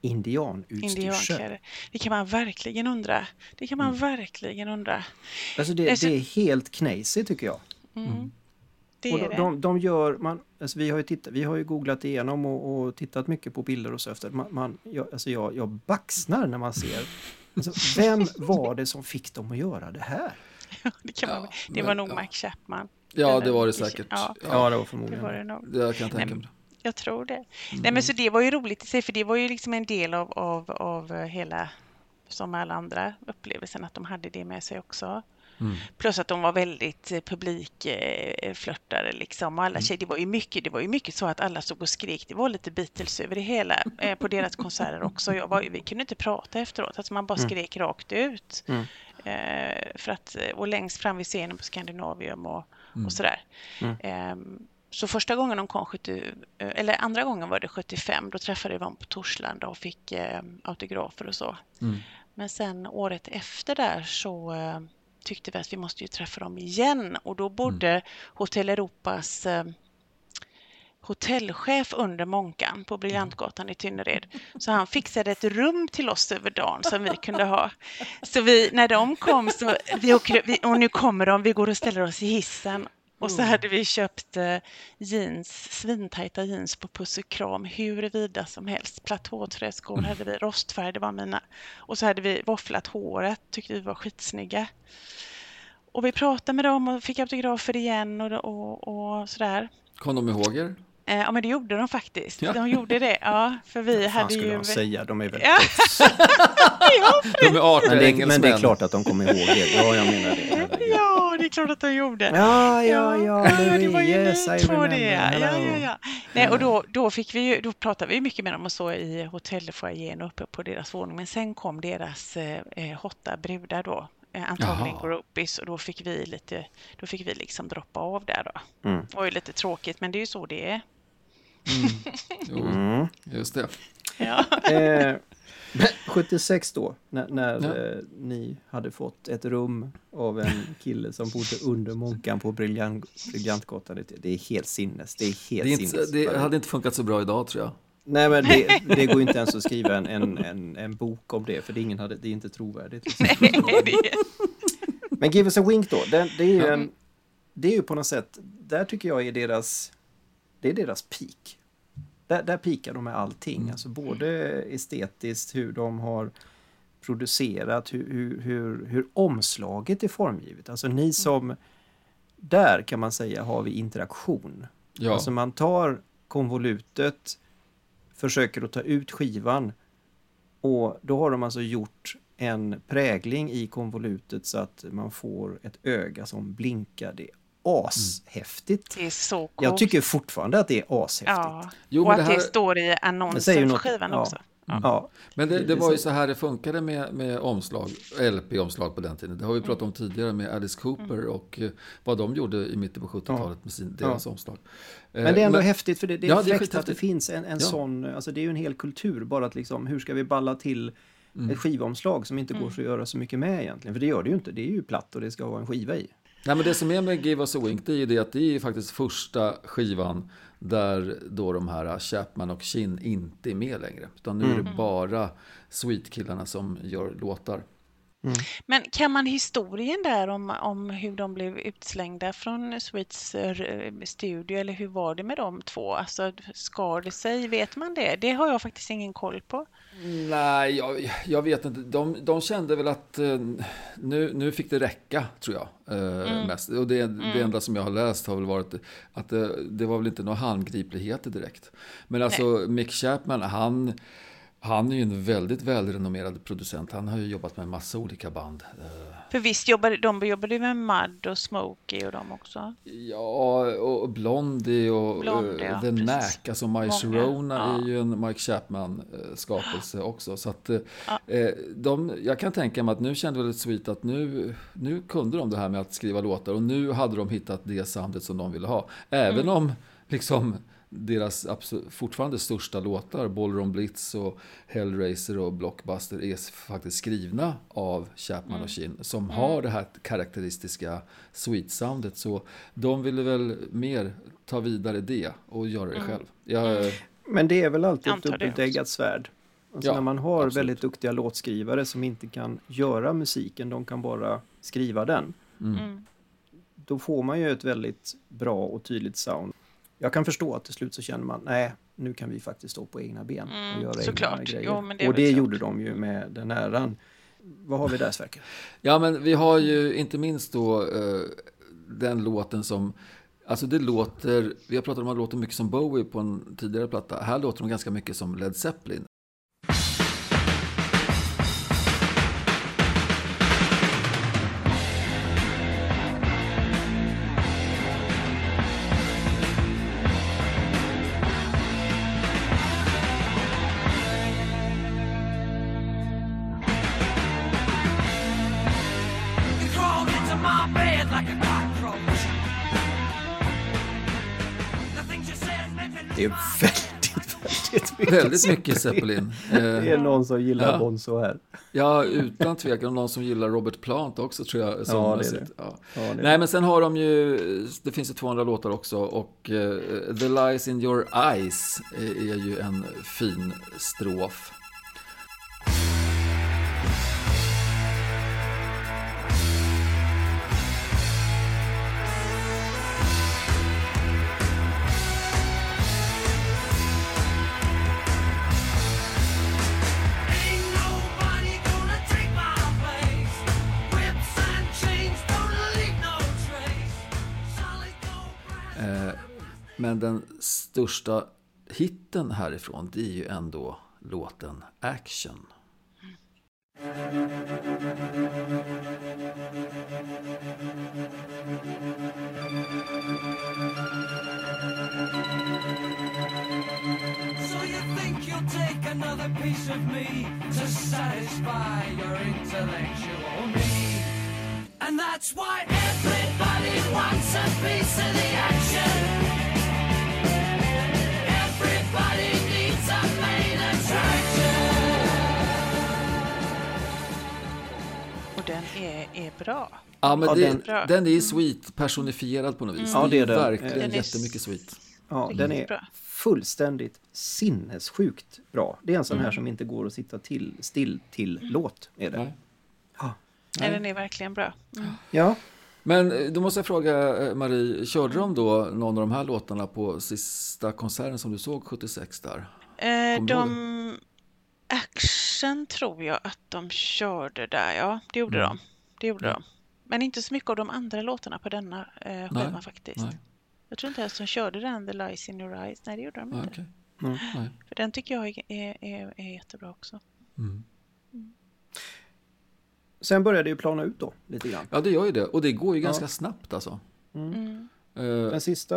indianutstyrsel? Det kan man verkligen undra. Det kan man Mm. verkligen undra. Alltså det, Alltså- det är helt knasigt tycker jag. Mm. Det Och de, det. de, de gör, man, alltså vi, har ju tittat, vi har ju googlat igenom och, och tittat mycket på bilder och så efter. Man, man, jag, alltså jag, jag baxnar när man ser. Alltså, vem var det som fick dem att göra det här? det, kan man, Ja, det men- var nog ja. Mike Chapman. Ja, det var det säkert. Ja, Ja, det var det förmodligen var det nog. Det jag kan tänka Nej, mig. Jag tror det. Nej, Mm. men så det var ju roligt i sig, för det var ju liksom en del av, av, av eh, hela, som alla andra upplevelsen, att de hade det med sig också. Mm. Plus att de var väldigt eh, publikflörtare liksom. Och alla Mm. tjejer, det var ju mycket, det var ju mycket så att alla stod och skrek. Det var lite Beatles över det hela eh, på deras konserter också. Jag var, vi kunde inte prata efteråt, alltså man bara skrek rakt ut. Mm. Eh, för att, och längst fram vid scenen på Scandinavium och, och sådär. Mm. Ehm, så första gången de kom, 70, eh, eller andra gången var det 75, då träffade vi dem på Torslanda och fick eh, autografer och så. Mm. Men sen året efter där så eh, tyckte vi att vi måste ju träffa dem igen och då bodde Hotell Europas eh, hotellchef under Månkan på Briljantgatan i Tynnered. Så han fixade ett rum till oss över dagen som vi kunde ha. Så vi, när de kom så, vi åker, vi, och nu kommer de, vi går och ställer oss i hissen. Och så hade vi köpt eh, jeans, svintajta jeans på Puss och Kram, hur vida som helst. Platåträskor hade vi, rostfärg, det var mina. Och så hade vi våfflat håret, tyckte vi var skitsnygga. Och vi pratade med dem och fick autografer igen och, och, och sådär. Kom de ihåg er? Eh, ja, men det gjorde de faktiskt. Ja. De gjorde det, ja. För vi Vad fan hade skulle ju... de säga? De är väl... Ja. ja, De är artiga Men det, men det är klart att de kommer ihåg er. Ja, jag menar det. Ja, det är klart att de gjorde. Ja, ja, ja, ja, det var ju yes, ni två det. Ja, ja, ja. Nej, och då, då, fick vi ju, då pratade vi mycket med dem och så i hotellfoajén uppe på deras våning. Men sen kom deras eh, eh, hotta brudar då, eh, antagligen groupies, och då fick vi lite, då fick vi liksom droppa av där då. Mm. Det var ju lite tråkigt, men det är ju så det är. Jo, Mm. just det. Ja. Eh, 76 då, när, när Ja. eh, ni hade fått ett rum av en kille som bodde under Månkan på Briljant, Briljantgatan. Det- Det är helt sinnes. Det är helt Det, är inte, sinnes. det hade inte funkat så bra idag tror jag. Nej, men det, det går ju inte ens att skriva en, en, en, en bok om det, för det är, ingen hade, det är inte trovärdigt. liksom. det, Men Give us a wink då, den, det är ju en... Det är ju på något sätt, där tycker jag är deras... Det är deras peak. Där, där pikar de med allting, alltså både estetiskt, hur de har producerat, hur, hur, hur, hur omslaget är formgivet. Alltså ni som... Där kan man säga har vi interaktion. Ja. Alltså man tar konvolutet, försöker att ta ut skivan och då har de alltså gjort en prägling i konvolutet så att man får ett öga som blinkar. Det är ashäftigt. det är så coolt. Jag tycker fortfarande att det är ashäftigt. Ja, Jo, och men att det det, här- står i Det annonsen för skivan ja. också. Ja. Men det, det Det- var ju det- så här det funkade med, med omslag, LP-omslag på den tiden. Det har vi pratat om tidigare med Alice Cooper och eh, vad de gjorde i mitten på 70-talet med sin, deras omslag. Eh, Men det är ändå häftigt för det, det är Ja, det är fräckt att det finns en, en Ja. sån, alltså det är ju en hel kultur bara att liksom, hur ska vi balla till Mm. ett skivomslag som inte går så att göra så mycket med egentligen. För det gör det ju inte, det är ju platt och det ska vara en skiva i. Nej, men det som är med Give Us A Wink det är ju det att det är faktiskt första skivan där då de här Chapman och Chin inte är med längre. Utan nu är Mm. det bara Sweet-killarna som gör låtar. Men kan man historien där om, om hur de blev utslängda från Sweets eh, studio eller hur var det med de två? Alltså skar det sig? Vet man det? Det har jag faktiskt ingen koll på. Nej, jag, jag vet inte. De, de kände väl att eh, nu, nu fick det räcka, tror jag. Eh, mest. Och det, det enda som jag har läst har väl varit att det, det var väl inte några handgripligheter direkt. Men alltså Mick Chapman, han, han är ju en väldigt välrenommerad producent. Han har ju jobbat med en massa olika band. Eh, För visst jobbade de jobbade med Mud och Smokey och de också? Ja, och Blondie och Blondie, eh, ja, The precis. Knack, alltså My Sharona ja. är ju en Mike Chapman-skapelse också. Så att Ja. eh, de, jag kan tänka mig att nu kände väl Sweet att nu, nu kunde de det här med att skriva låtar och nu hade de hittat det soundet som de ville ha. Även Mm. om liksom deras fortfarande största låtar, Ballroom Blitz och Hellraiser och Blockbuster, är faktiskt skrivna av Chapman och Chin som har det här karaktäristiska sweet-soundet. Så de ville väl mer ta vidare det och göra det själv. Jag, Men det är väl alltid ett dubbeldäggat svärd. Alltså Ja, när man har absolut. väldigt duktiga låtskrivare som inte kan göra musiken, de kan bara skriva den. Mm. Då får man ju ett väldigt bra och tydligt sound. Jag kan förstå att till slut så känner man, nej, nu kan vi faktiskt stå på egna ben och Mm, göra såklart. egna grejer. Jo, men det och det klart. gjorde de ju med den äran vad har vi där Sverker? Ja, men vi har ju inte minst då eh, den låten som... Alltså det låter... Vi har pratat om att det låter mycket som Bowie på en tidigare platta. Här låter de ganska mycket som Led Zeppelin. Väldigt mycket Zeppelin. Eh, Det är någon som gillar Ja. Bonzo här. Ja, utan tvekan. Någon som gillar Robert Plant också tror jag. sångmässigt. Ja. Ja, det är Nej, det. men sen har de ju, det finns ju 200 låtar också och eh, The Lies in Your Eyes är, är ju en fin strof. Men den största hitten härifrån, det är ju ändå låten Action. So you think you'll take another piece of me to satisfy your intellectual need? And that's why everybody wants a piece of the action. Den är, är bra. Ja, men Ja, det, den- den, är sweet personifierad på något vis. Ja, det är den. Verkligen Den är jättemycket sweet. Ja, den är bra. fullständigt sinnessjukt bra. Det är en sån Mm. här som inte går att sitta till, still till låt. Är det. Nej. Nej, den är verkligen bra. Mm. Ja, Men eh, då måste jag fråga eh, Marie, körde de då någon av de här låtarna på sista konserten som du såg 76 där? Eh, de... Action tror jag att de körde där, ja. Det gjorde Mm. de. Det gjorde Ja. de. Men inte så mycket av de andra låtarna på denna eh, skivan faktiskt. Nej, Jag tror inte ens de körde den, The Lies in Your Eyes. Nej, det gjorde de inte. okej. Mm. Nej. För den tycker jag är, är, är, är jättebra också. Mm. sen började det ju plana ut då lite grann. Ja, det gör ju det. Och det går ju Ja. ganska snabbt alltså. Mm. Eh, Den sista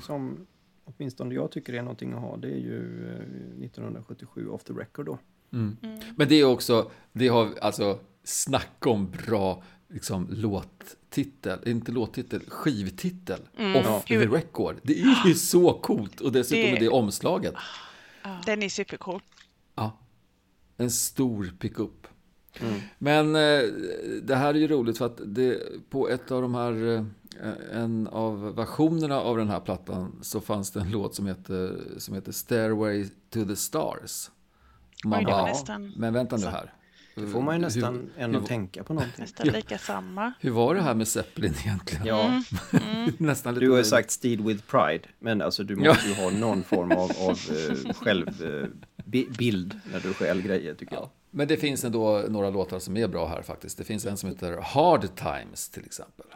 som åtminstone jag tycker är någonting att ha det är ju eh, 1977 Off the Record då. Mm. Mm. Men det är också, det har alltså snacka om bra liksom, låttitel, inte låttitel, skivtitel. Mm. Off Ja. the record. Det är ju så coolt och dessutom Det- med det omslaget. Den är supercool. Ja. En stor pickup. Men eh, det här är ju roligt för att det, på ett av de här, eh, en av versionerna av den här plattan så fanns det en låt som heter, som heter Stairway to the Stars. Man Oj, det var bara, nästan- men vänta nu här. Då får man ju nästan hur, ändå hur, tänka på någonting. Nästan lika samma. hur var det här med Zeppelin egentligen? Ja, Nästan lite du har ju sagt Steed with Pride, men alltså du måste ju ha någon form av, av eh, självbild när du stjäl grejer tycker jag. Ja. Men det finns ändå några låtar som är bra här faktiskt. Det finns en som heter Hard Times till exempel.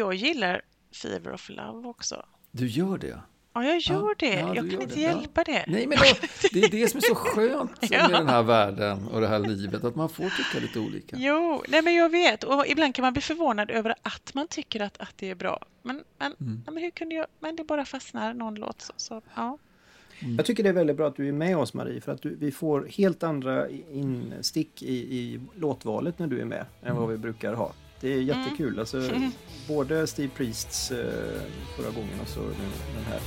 Jag gillar Fever of Love också. Du gör det? Ja, jag gör det. ja, jag kan inte det. Ja. hjälpa det. Nej, men då, det är det som är så skönt Ja. med den här världen och det här livet, att man får tycka lite olika. Jo, nej men jag vet. Och ibland kan man bli förvånad över att man tycker att, att det är bra. Men, men, Mm. ja, men hur kunde jag... Men det bara fastnar någon låt. Så, så, ja. Jag tycker det är väldigt bra att du är med oss Marie för att du, vi får helt andra instick i, i låtvalet när du är med än vad vi brukar ha. Det är mm. jättekul. Mm. Alltså, både Steve Priests eh, förra gången och så nu den här.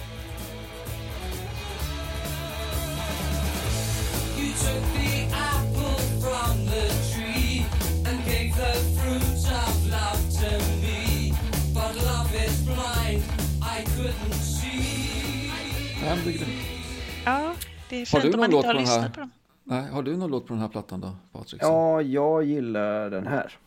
Ja, ja, det är fint om man inte har lyssnat på dem. Nej, har du någon låt på den här plattan då, Patrik? Ja, jag gillar den här.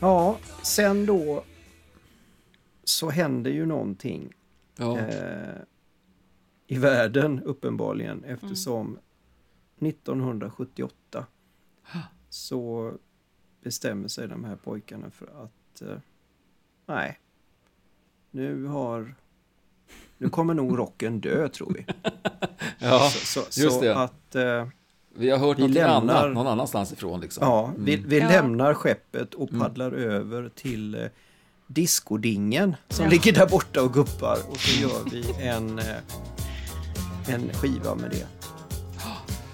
Ja, sen då så händer ju någonting Ja. eh, i världen uppenbarligen eftersom 1978 så bestämmer sig de här pojkarna för att eh, nej, nu har nu kommer nog rocken dö tror vi. ja, Så, så, just så det. att eh, Vi har hört vi något lämnar- annat någon annanstans ifrån. Liksom. Ja, vi, vi Ja. lämnar skeppet och Mm. paddlar över till eh, diskodingen som Ja. ligger där borta och guppar och så gör vi en, eh, en skiva med det.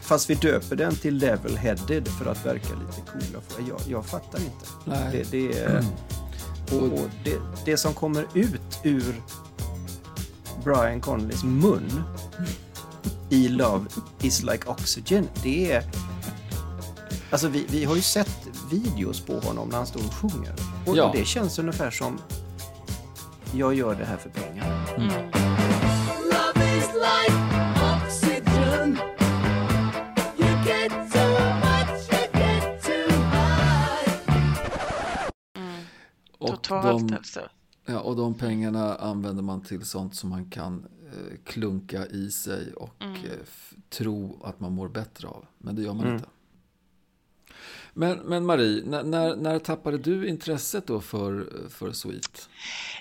Fast vi döper den till Level Headed för att verka lite coola. Jag, jag fattar inte. Nej. Det, det, är- och, och det, det som kommer ut ur Brian Conleys mun i Love is like oxygen, det är... Alltså vi, vi har ju sett videos på honom när han står och sjunger. Och Ja. det känns ungefär som jag gör det här för pengar. Love is like oxygen. You get too much, you get too high. Och Totalt de, alltså. ja, och de pengarna använder man till sånt som man kan klunka i sig och Mm. eh, tro att man mår bättre av. Men det gör man Mm. inte. Men, men Marie, när, när, när tappade du intresset då för, för Sweet?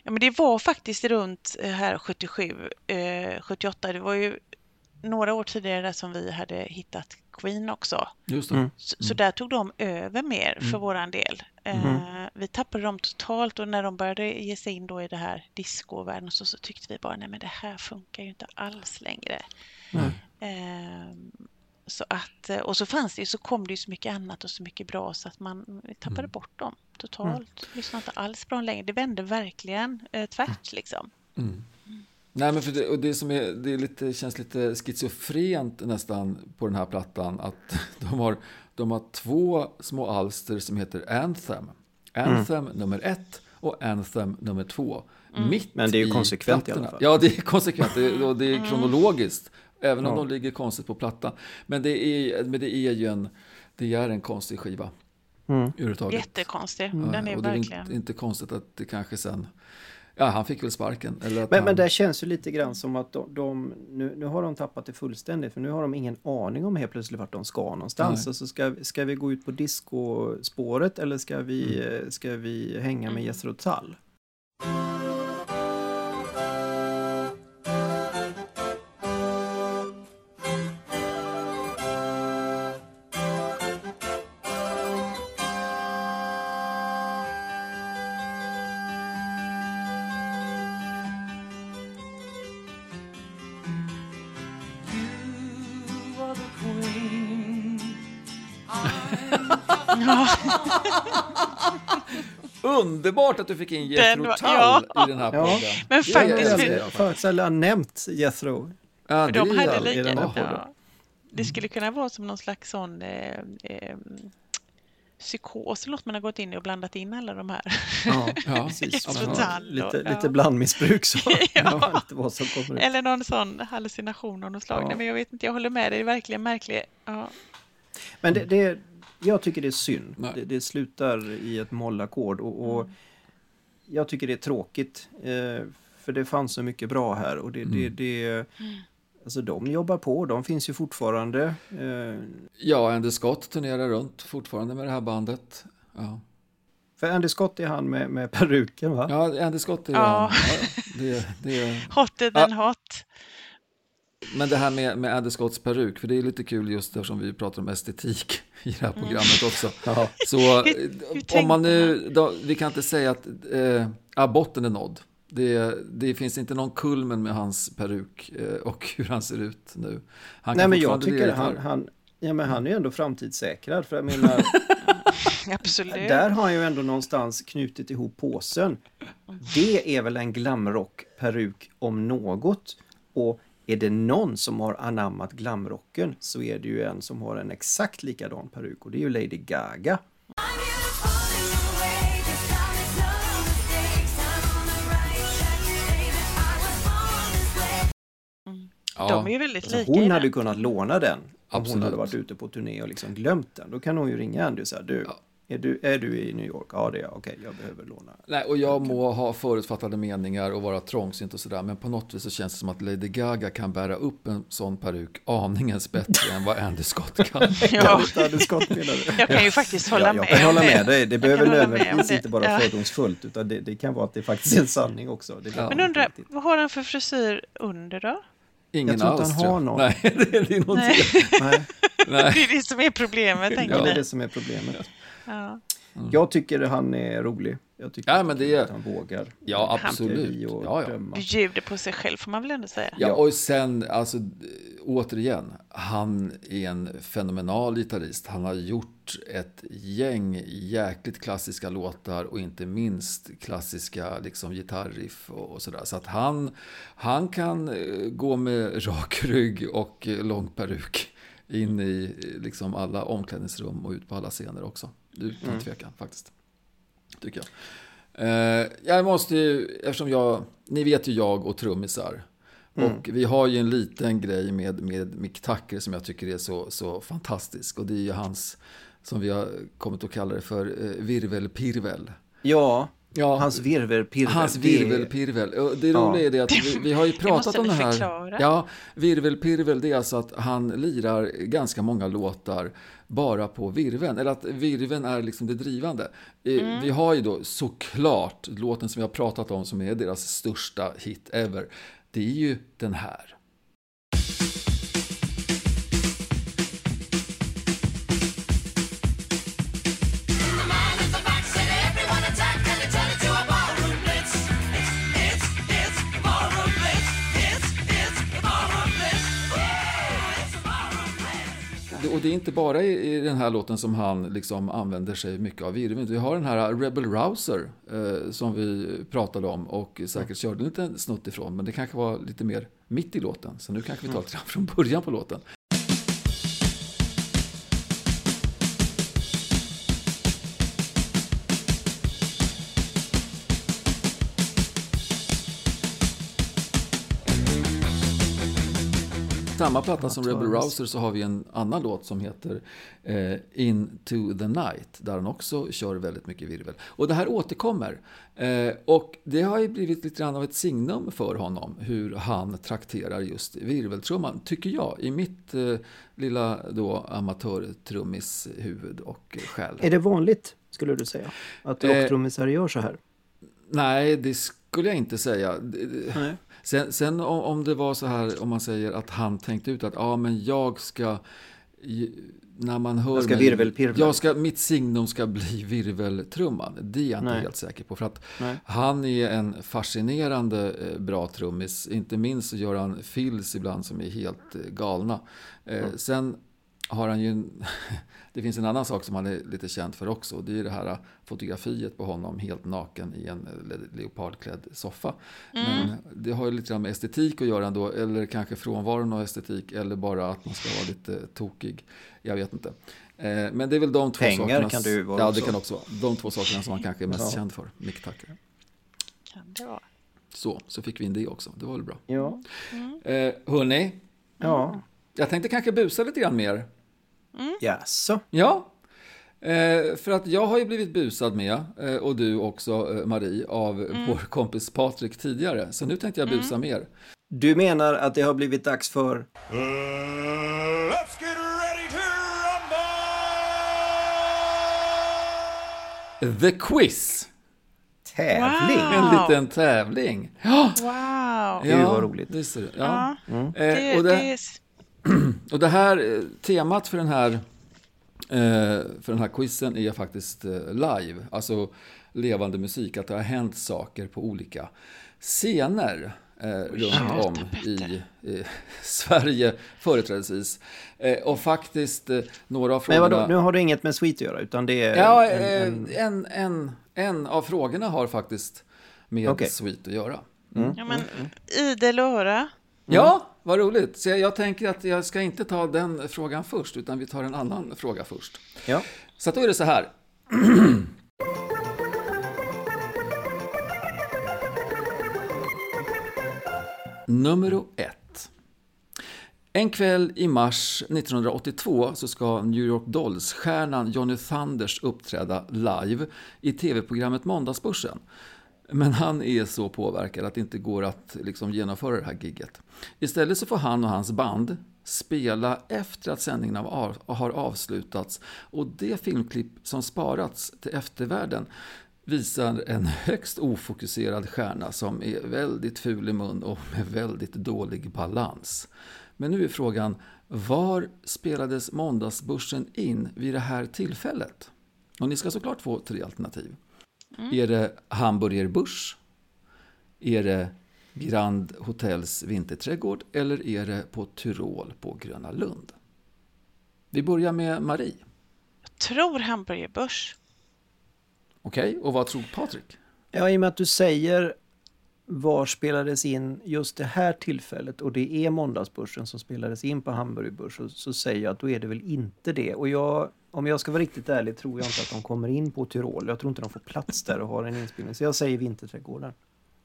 Ja, men det var faktiskt runt eh, här 77, eh, 78. Det var ju några år tidigare som vi hade hittat Queen också. Just det. Mm. Så, så där tog de över mer för våran del. Mm. Vi tappade dem totalt och när de började ge sig in då i det här discovärlden så, så tyckte vi bara nej men det här funkar ju inte alls längre. Ehm, så att, eh, och så fanns det ju, så kom det ju så mycket annat och så mycket bra så att man vi tappade Mm. bort dem totalt. Lyssnade inte alls på dem längre. Det vände verkligen eh, tvärt liksom. Mm. Nej, men för det, och det som är, det är lite, känns lite schizofrent nästan på den här plattan att de har, de har två små alster som heter Anthem. Anthem nummer ett och Anthem nummer två. Mitt Men det är ju i konsekvent i plattorna. alla fall. Ja, det är konsekvent det, är- och det är kronologiskt. Även om Ja. de ligger konstigt på plattan. Men det är, men det är ju en, det är en konstig skiva. Mm. Jättekonstig. Den är och det är verkligen... inte, inte konstigt att det kanske sen... Ja, han fick väl sparken. Men, han, men det känns ju lite grann som att de, de nu, nu har de tappat det fullständigt för nu har de ingen aning om helt plötsligt vart de ska någonstans. Nej. Alltså ska, ska vi gå ut på discospåret eller ska vi, Mm. eh, ska vi hänga med Jethro Tull? Underbart att du fick in Jethro Tull ja. i den här Ja. podden. Men Det faktiskt- Jag har sällan nämnt Jethro. Ja, de hade jävligt- i den här lika... Ja. Det skulle kunna vara som någon slags sån eh, eh, psykos eller något man har gått in i och blandat in alla de här. Ja, Ja, precis. Ja, lite, ja. lite blandmissbruk så. Ja. Lite vad som kommer ut. Eller någon sån hallucination av något slag. Ja. Nej, men jag vet inte, jag håller med dig. Det är verkligen märkligt. Ja. Men det, det, jag tycker det är synd. Det, det slutar i ett mollackord och, och jag tycker det är tråkigt. Eh, för det fanns så mycket bra här och det, det, det Alltså de jobbar på, de finns ju fortfarande. Eh, Ja, Andy Scott turnerar runt fortfarande med det här bandet. Ja, för Andy Scott är han med, med peruken va? ja Andy Scott är Ja. han. Ja, det, det är... Hotter than hot. Men det här med, med Andy Scotts peruk, för det är lite kul just eftersom vi pratar om estetik i det här programmet också. Ja. Så Hur- hur om man nu, då, vi kan inte säga att eh, ja, botten är nådd. Det, det finns inte någon kulmen med hans peruk eh, och hur han ser ut nu. Han Nej men jag tycker han, han Ja, men han är ju ändå framtidssäkrad. För jag menar, Absolut. där har han ju ändå någonstans knutit ihop påsen. Det är väl en glamrock-peruk om något. Och är det någon som har anammat glamrocken så är det ju en som har en exakt likadan peruk och det är ju Lady Gaga. Ja, De är ju väldigt Alltså, lika. hon hade den. kunnat låna den om hon Absolut. hade varit ute på turné och liksom glömt den. Då kan hon ju ringa Andy och säga du, Ja. är du, är du i New York? Ja det är jag, okej jag behöver låna. Nej, och jag må ha förutfattade meningar och vara trångsynt och sådär, men på något vis så känns det som att Lady Gaga kan bära upp en sån peruk aningens bättre än vad Andy Scott kan. Ja, Hade Scott menar du? jag kan ju faktiskt hålla Ja, med jag kan hålla det. med dig. Det behöver nödvändigtvis inte vara Ja. fördomsfullt utan det, det kan vara att det faktiskt är en sanning också. Man Men riktigt. vad har han för frisyr under då? Ingen Jag tror inte han har någon. Nej, det är, det är. Nej, Nej, Nej. det är det som är problemet, tänker ja, det är det som är problemet. Ja. Jag tycker han är rolig. Jag tycker Ja, men det är- att han vågar. Ja, absolut. Och Ja, ja. Bjuder på sig själv får man väl ändå säga. Ja, och sen, alltså, återigen, han är en fenomenal gitarrist. Han har gjort ett gäng jäkligt klassiska låtar och inte minst klassiska liksom, gitarriff och, och sådär. Så att han, han kan eh, gå med rak rygg och lång peruk in i liksom, alla omklädningsrum och ut på alla scener också. Utan tvekan faktiskt. Tycker jag. Eh, jag måste ju, eftersom jag, ni vet ju jag och trummisar. Och vi har ju en liten grej med, med Mick Tucker som jag tycker är så, så fantastisk. Och det är ju hans, som vi har kommit att kalla det för, eh, virvelpirvel. Ja, Ja, hans virvelpirvel. Hans det- virvelpirvel. Det Ja. roliga är det att vi, vi har ju pratat måste om det här. förklara. Ja, virvelpirvel det är alltså att han lirar ganska många låtar bara på virveln. Eller att virveln är liksom det drivande. Eh, Vi har ju då såklart låten som vi har pratat om som är deras största hit ever. Det är ju den här. Och det är inte bara i, i den här låten som han liksom använder sig mycket av virveln. Vi har den här Rebel Rouser eh, som vi pratade om och säkert körde en liten snutt ifrån. Men det kanske var lite mer mitt i låten. Så nu kanske vi tar lite grann från början på låten. Samma platta som Rebel Rouser så har vi en annan låt som heter eh, Into the Night. Där han också kör väldigt mycket virvel. Och det här återkommer. Eh, och det har ju blivit lite grann av ett signum för honom. Hur han trakterar just virveltrumman. Tycker jag. I mitt eh, lilla då amatörtrummis huvud och själ. Är det vanligt, skulle du säga? Att Eh, rocktrummisar gör så här? Nej, det skulle jag inte säga. Nej. Sen, sen om, om det var så här, om man säger att han tänkte ut att ja, men jag ska... När man hör Jag ska mig-. Jag ska, mitt signum ska bli virveltrumman. Det är jag inte Nej. helt säker på. För att Nej. han är en fascinerande eh, bra trummis. Inte minst så gör han fills ibland som är helt eh, galna. Eh, Sen har han ju... En, det finns en annan sak som han är lite känd för också. Det är det här fotografiet på honom helt naken i en le- leopardklädd soffa. Men det har ju lite grann med estetik att göra ändå. Eller kanske frånvaron av estetik. Eller bara att man ska vara lite tokig. Jag vet inte. Men det är väl de två Pengar sakerna. kan ju vara Ja, det kan också vara. De två sakerna som han kanske är mest Ja. känd för. Mick Tucker. Kan det vara. Så, så fick vi in det också. Det var väl bra. Ja. Eh, hörni, Ja. jag tänkte kanske busa lite grann mer. Jaså? Ja, eh, för att jag har ju blivit busad med, eh, och du också eh, Marie, av vår kompis Patrik tidigare. Så nu tänkte jag busa mer. Du menar att det har blivit dags för... let's get ready to rumble! The Quiz! Tävling? Wow. En liten tävling. Ja, Wow! Gud, vad roligt. Det. Ja. Ja, Eh, det, och, det det, är... och det här eh, temat för den här, eh, för den här quizen är faktiskt eh, live. Alltså levande musik, att det har hänt saker på olika scener. eh, runt om i, i Sverige företrädesvis. Eh, och faktiskt eh, några av Men frågorna... vadå, nu har det inget med Sweet att göra utan det är Ja, en, en, en, en, en av frågorna har faktiskt med Okej. Sweet att göra. Ja, men idel öra. Ja, vad roligt. Så jag, jag tänker att jag ska inte ta den frågan först, utan vi tar en annan fråga först. ja. Så då är det så här. Nummer ett. En kväll i mars 1982 så ska New York Dolls-stjärnan Johnny Thunders uppträda live i tv-programmet Måndagsbörsen. Men han är så påverkad att det inte går att liksom genomföra det här gigget. Istället så får han och hans band spela efter att sändningen av- har avslutats och det filmklipp som sparats till eftervärlden visar en högst ofokuserad stjärna som är väldigt ful i mun och med väldigt dålig balans. Men nu är frågan, var spelades Måndagsbörsen in vid det här tillfället? Och ni ska såklart få tre alternativ. Är det Hamburger Börs? Är det Grand Hotels vinterträdgård? Eller är det på Tyrol på Gröna Lund? Vi börjar med Marie. Jag tror hamburgerbörs. Okej, och vad tror Patrik? ja, i och med att du säger var spelades in just det här tillfället och det är Måndagsbörsen som spelades in på Hamburgerbörs så, så säger jag att då är det väl inte det. Och jag, om jag ska vara riktigt ärlig tror jag inte att de kommer in på Tyrol. Jag tror inte de får plats där och har en inspelning. Så jag säger Vinterträdgården.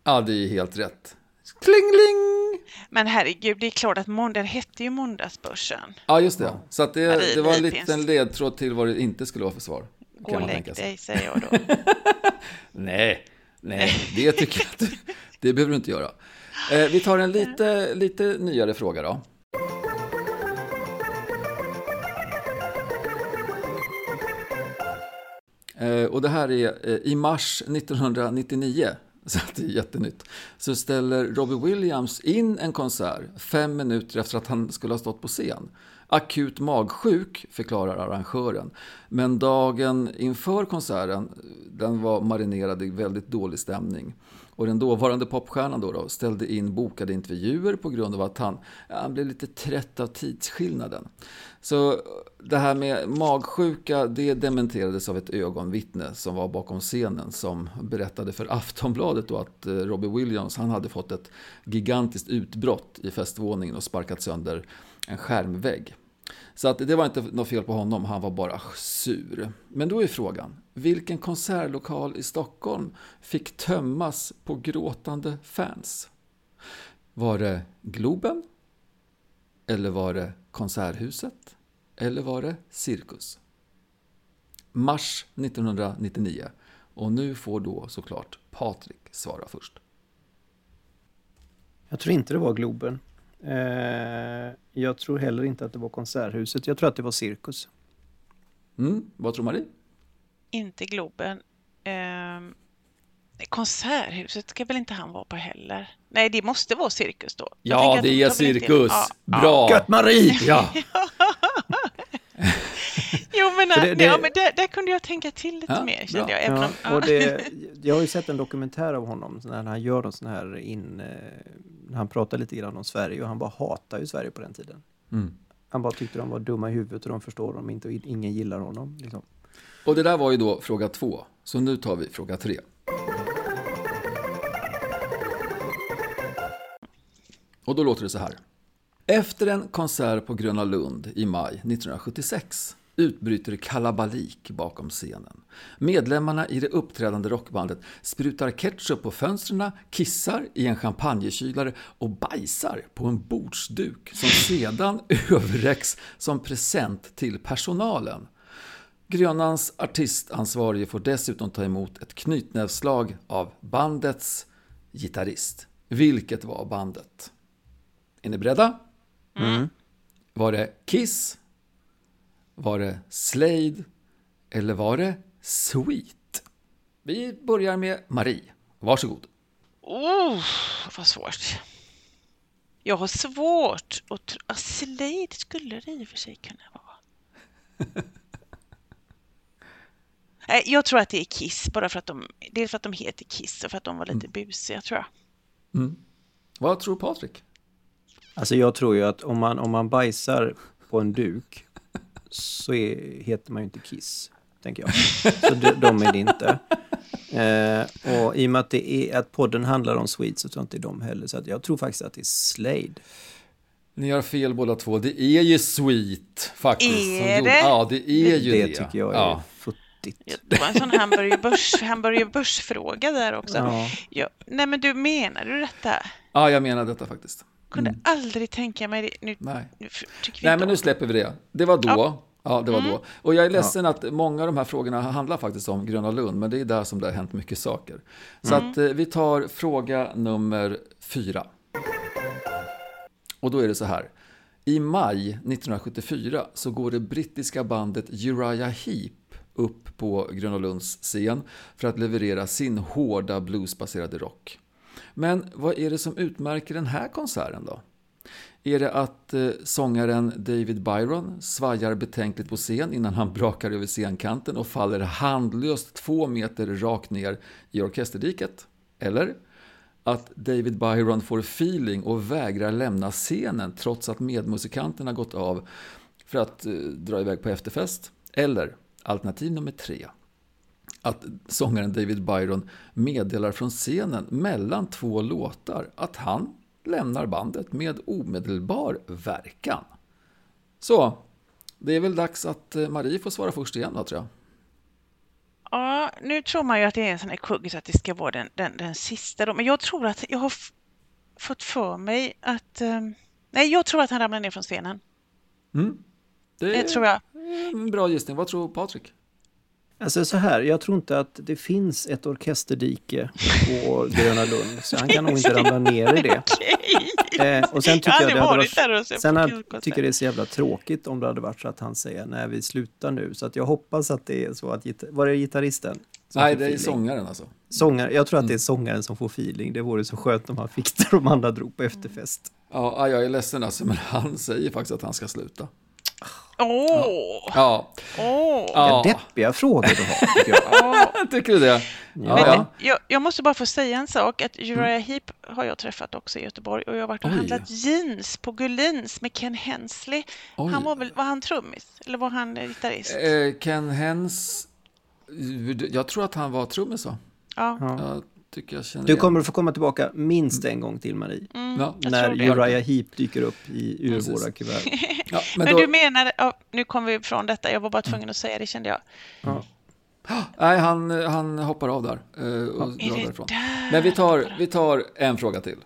Ja, det är helt rätt. Klingling! Men herregud, det är klart att måndag hette ju Måndagsbörsen. Ja, just det. Så det, det- det var en liten ledtråd till vad det inte skulle vara för svar. Gå Kan och man lägg tänka sig. dig, säger jag då. Nej, nej, det tycker jag inte. Det behöver du inte göra. Eh, vi tar en lite, lite nyare fråga då. Eh, och det här är eh, i mars 1999, så det är jättenytt, så ställer Robbie Williams in en konsert fem minuter efter att han skulle ha stått på scen. Akut magsjuk, förklarar arrangören. Men dagen inför konserten, den var marinerad i väldigt dålig stämning. Och den dåvarande popstjärnan då, då ställde in bokade intervjuer på grund av att han, han blev lite trött av tidsskillnaden. Så det här med magsjuka, det dementerades av ett ögonvittne som var bakom scenen som berättade för Aftonbladet då att eh, Robbie Williams, han hade fått ett gigantiskt utbrott i festvåningen och sparkat sönder en skärmvägg. Så att det var inte något fel på honom, han var bara sur. Men då är frågan, vilken konsertlokal i Stockholm fick tömmas på gråtande fans? Var det Globen? Eller var det Konserthuset? Eller var det Cirkus? Mars 1999. Och nu får då såklart Patrik svara först. Jag tror inte det var Globen. Eh, jag tror heller inte att det var Konserthuset. Jag tror att det var Cirkus. Mm, vad tror Marie? Inte Globen. Konserthuset ska väl inte han vara på heller? Nej, det måste vara cirkus då. Ja, det de är cirkus. Ja. Bra! Gött Marie! Ja, Jo, men, det- det- Ja, men där, där kunde jag tänka till lite Ja, mer, kände jag. Även Ja, om, ja. och det, jag har ju sett en dokumentär av honom när han gör någon sån här in... eh, När han pratar lite grann om Sverige och han bara hatar ju Sverige på den tiden. Mm. Han bara tyckte de var dumma i huvudet och de förstår dem inte och ingen gillar honom. Liksom. Och det där var ju då fråga två. Så nu tar vi fråga tre. Och då låter det så här. Efter en konsert på Gröna Lund i maj 1976 utbryter kalabalik bakom scenen. Medlemmarna i det uppträdande rockbandet sprutar ketchup på fönstren, kissar i en champagnekylare och bajsar på en bordsduk som sedan överräcks som present till personalen. Grönans artistansvarige får dessutom ta emot ett knytnävsslag av bandets gitarrist. Vilket var bandet? Är ni beredda? Var det Kiss? Var det Slade? Eller var det Sweet? Vi börjar med Marie. Varsågod. Oh, vad svårt. Jag har svårt att tro... Ja, Slade skulle det i och för sig kunna vara. Jag tror att det är Kiss, bara för att de... Dels för att de heter Kiss och för att de var lite busiga, tror jag. Mm. Vad tror Patrik? Alltså jag tror ju att om man, om man bajsar på en duk så är, heter man ju inte Kiss, tänker jag. Så de, de är det inte. Eh, och i och med att, det är, att podden handlar om Swedes så tror jag inte de heller. Så att jag tror faktiskt att det är Slade. Ni har fel båda två. Det är ju Sweet faktiskt. Är det? Ja, det är ju det. Det tycker jag är Ja. futtigt. Det var en sån hamburgerbörs, hamburgerbörsfråga där också. Ja. Ja. Nej men du menar du detta? ja, jag menar detta faktiskt. Kunde aldrig tänka mig det. Nu, Nej. nu f- tycker vi Nej, men nu släpper vi det. Det var då. Ja, Ja. det var då. Och jag är ledsen att många av de här frågorna handlar faktiskt om Gröna Lund, men det är där som det har hänt mycket saker. Så att eh, vi tar fråga nummer fyra. Och då är det så här. I maj 1974 så går det brittiska bandet Uriah Heep upp på Gröna Lunds scen för att leverera sin hårda bluesbaserade rock. Men vad är det som utmärker den här konserten då? Är det att eh, sångaren David Byron svajar betänkligt på scen innan han brakar över scenkanten och faller handlöst två meter rakt ner i orkesterdiket? Eller att David Byron får feeling och vägrar lämna scenen trots att medmusikanterna gått av för att eh, dra iväg på efterfest? Eller alternativ nummer tre att sångaren David Byron meddelar från scenen mellan två låtar att han lämnar bandet med omedelbar verkan. Så, det är väl dags att eh, Marie får svara först igen då, tror jag. Ja, nu tror man ju att det är en sån här kuggis att det ska vara den, den, den sista då. Men jag tror att jag har fått för mig att... ehm, nej, jag tror att han ramlar ner från scenen. Det Det är tror jag. en bra gissning. Vad tror Patrik? Alltså så här, jag tror inte att det finns ett orkesterdike på Gröna Lund. Så han kan nog inte ramla ner i det. Eh, och sen tycker Jag jag, det aldrig hade varit varit, sen konsert. tycker jag det är så jävla tråkigt om det hade varit så att han säger nej vi slutar nu. Så att jag hoppas att det är så att, var det gitarristen? som Nej, det är feeling? sångaren alltså. Sångare, jag tror att det är sångaren som får feeling. Det vore så skönt om han fick det de andra drog på efterfest. Ja, jag är ledsen alltså, men han säger faktiskt att han ska sluta. Åh! Ja, Åh! ja. Deppiga frågor du har, tycker jag. tycker du det? Ja, Men ja. jag, jag måste bara få säga en sak. Att Uriah Heep har jag träffat också i Göteborg och jag har varit och Oj. handlat jeans på Gullins med Ken Hensley. Oj. Han var väl, var han trummis? Eller var han eh, gitarrist? Eh, Ken Hens, jag tror att han var trummis va? Ja, Jag tycker jag känner Du igen. kommer att få komma tillbaka minst en gång till Marie. Ja, Mm, jag när. Uriah Heep dyker upp i, ur Precis. våra kuvert. ja, men Men då, du menar, ja, nu kommer vi ifrån detta, jag var bara tvungen att säga det kände jag. nej, han, han hoppar av där eh, och drar därifrån. där? Men vi tar, vi tar en fråga till.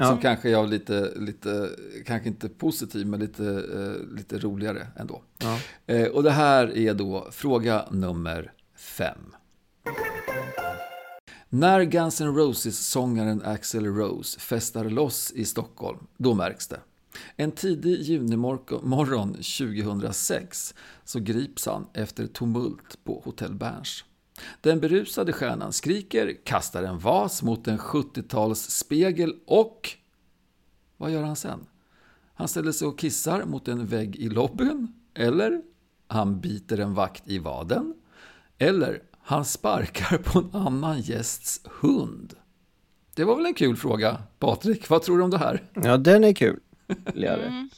Ja. Som kanske är av lite, lite, kanske inte positiv, men lite, eh, lite roligare ändå. Ja. Eh, och det här är då fråga nummer fem. När Guns N' Roses-sångaren Axl Rose festar loss i Stockholm, då märks det. En tidig junimorgon 2006 så grips han efter tumult på Hotell Berns. Den berusade stjärnan skriker, kastar en vas mot en 70-talsspegel och... Vad gör han sen? Han ställer sig och kissar mot en vägg i lobbyn. Eller han biter en vakt i vaden. Eller han sparkar på en annan gästs hund. Det var väl en kul fråga, Patrik? Vad tror du om det här? ja, den är kul. Mm.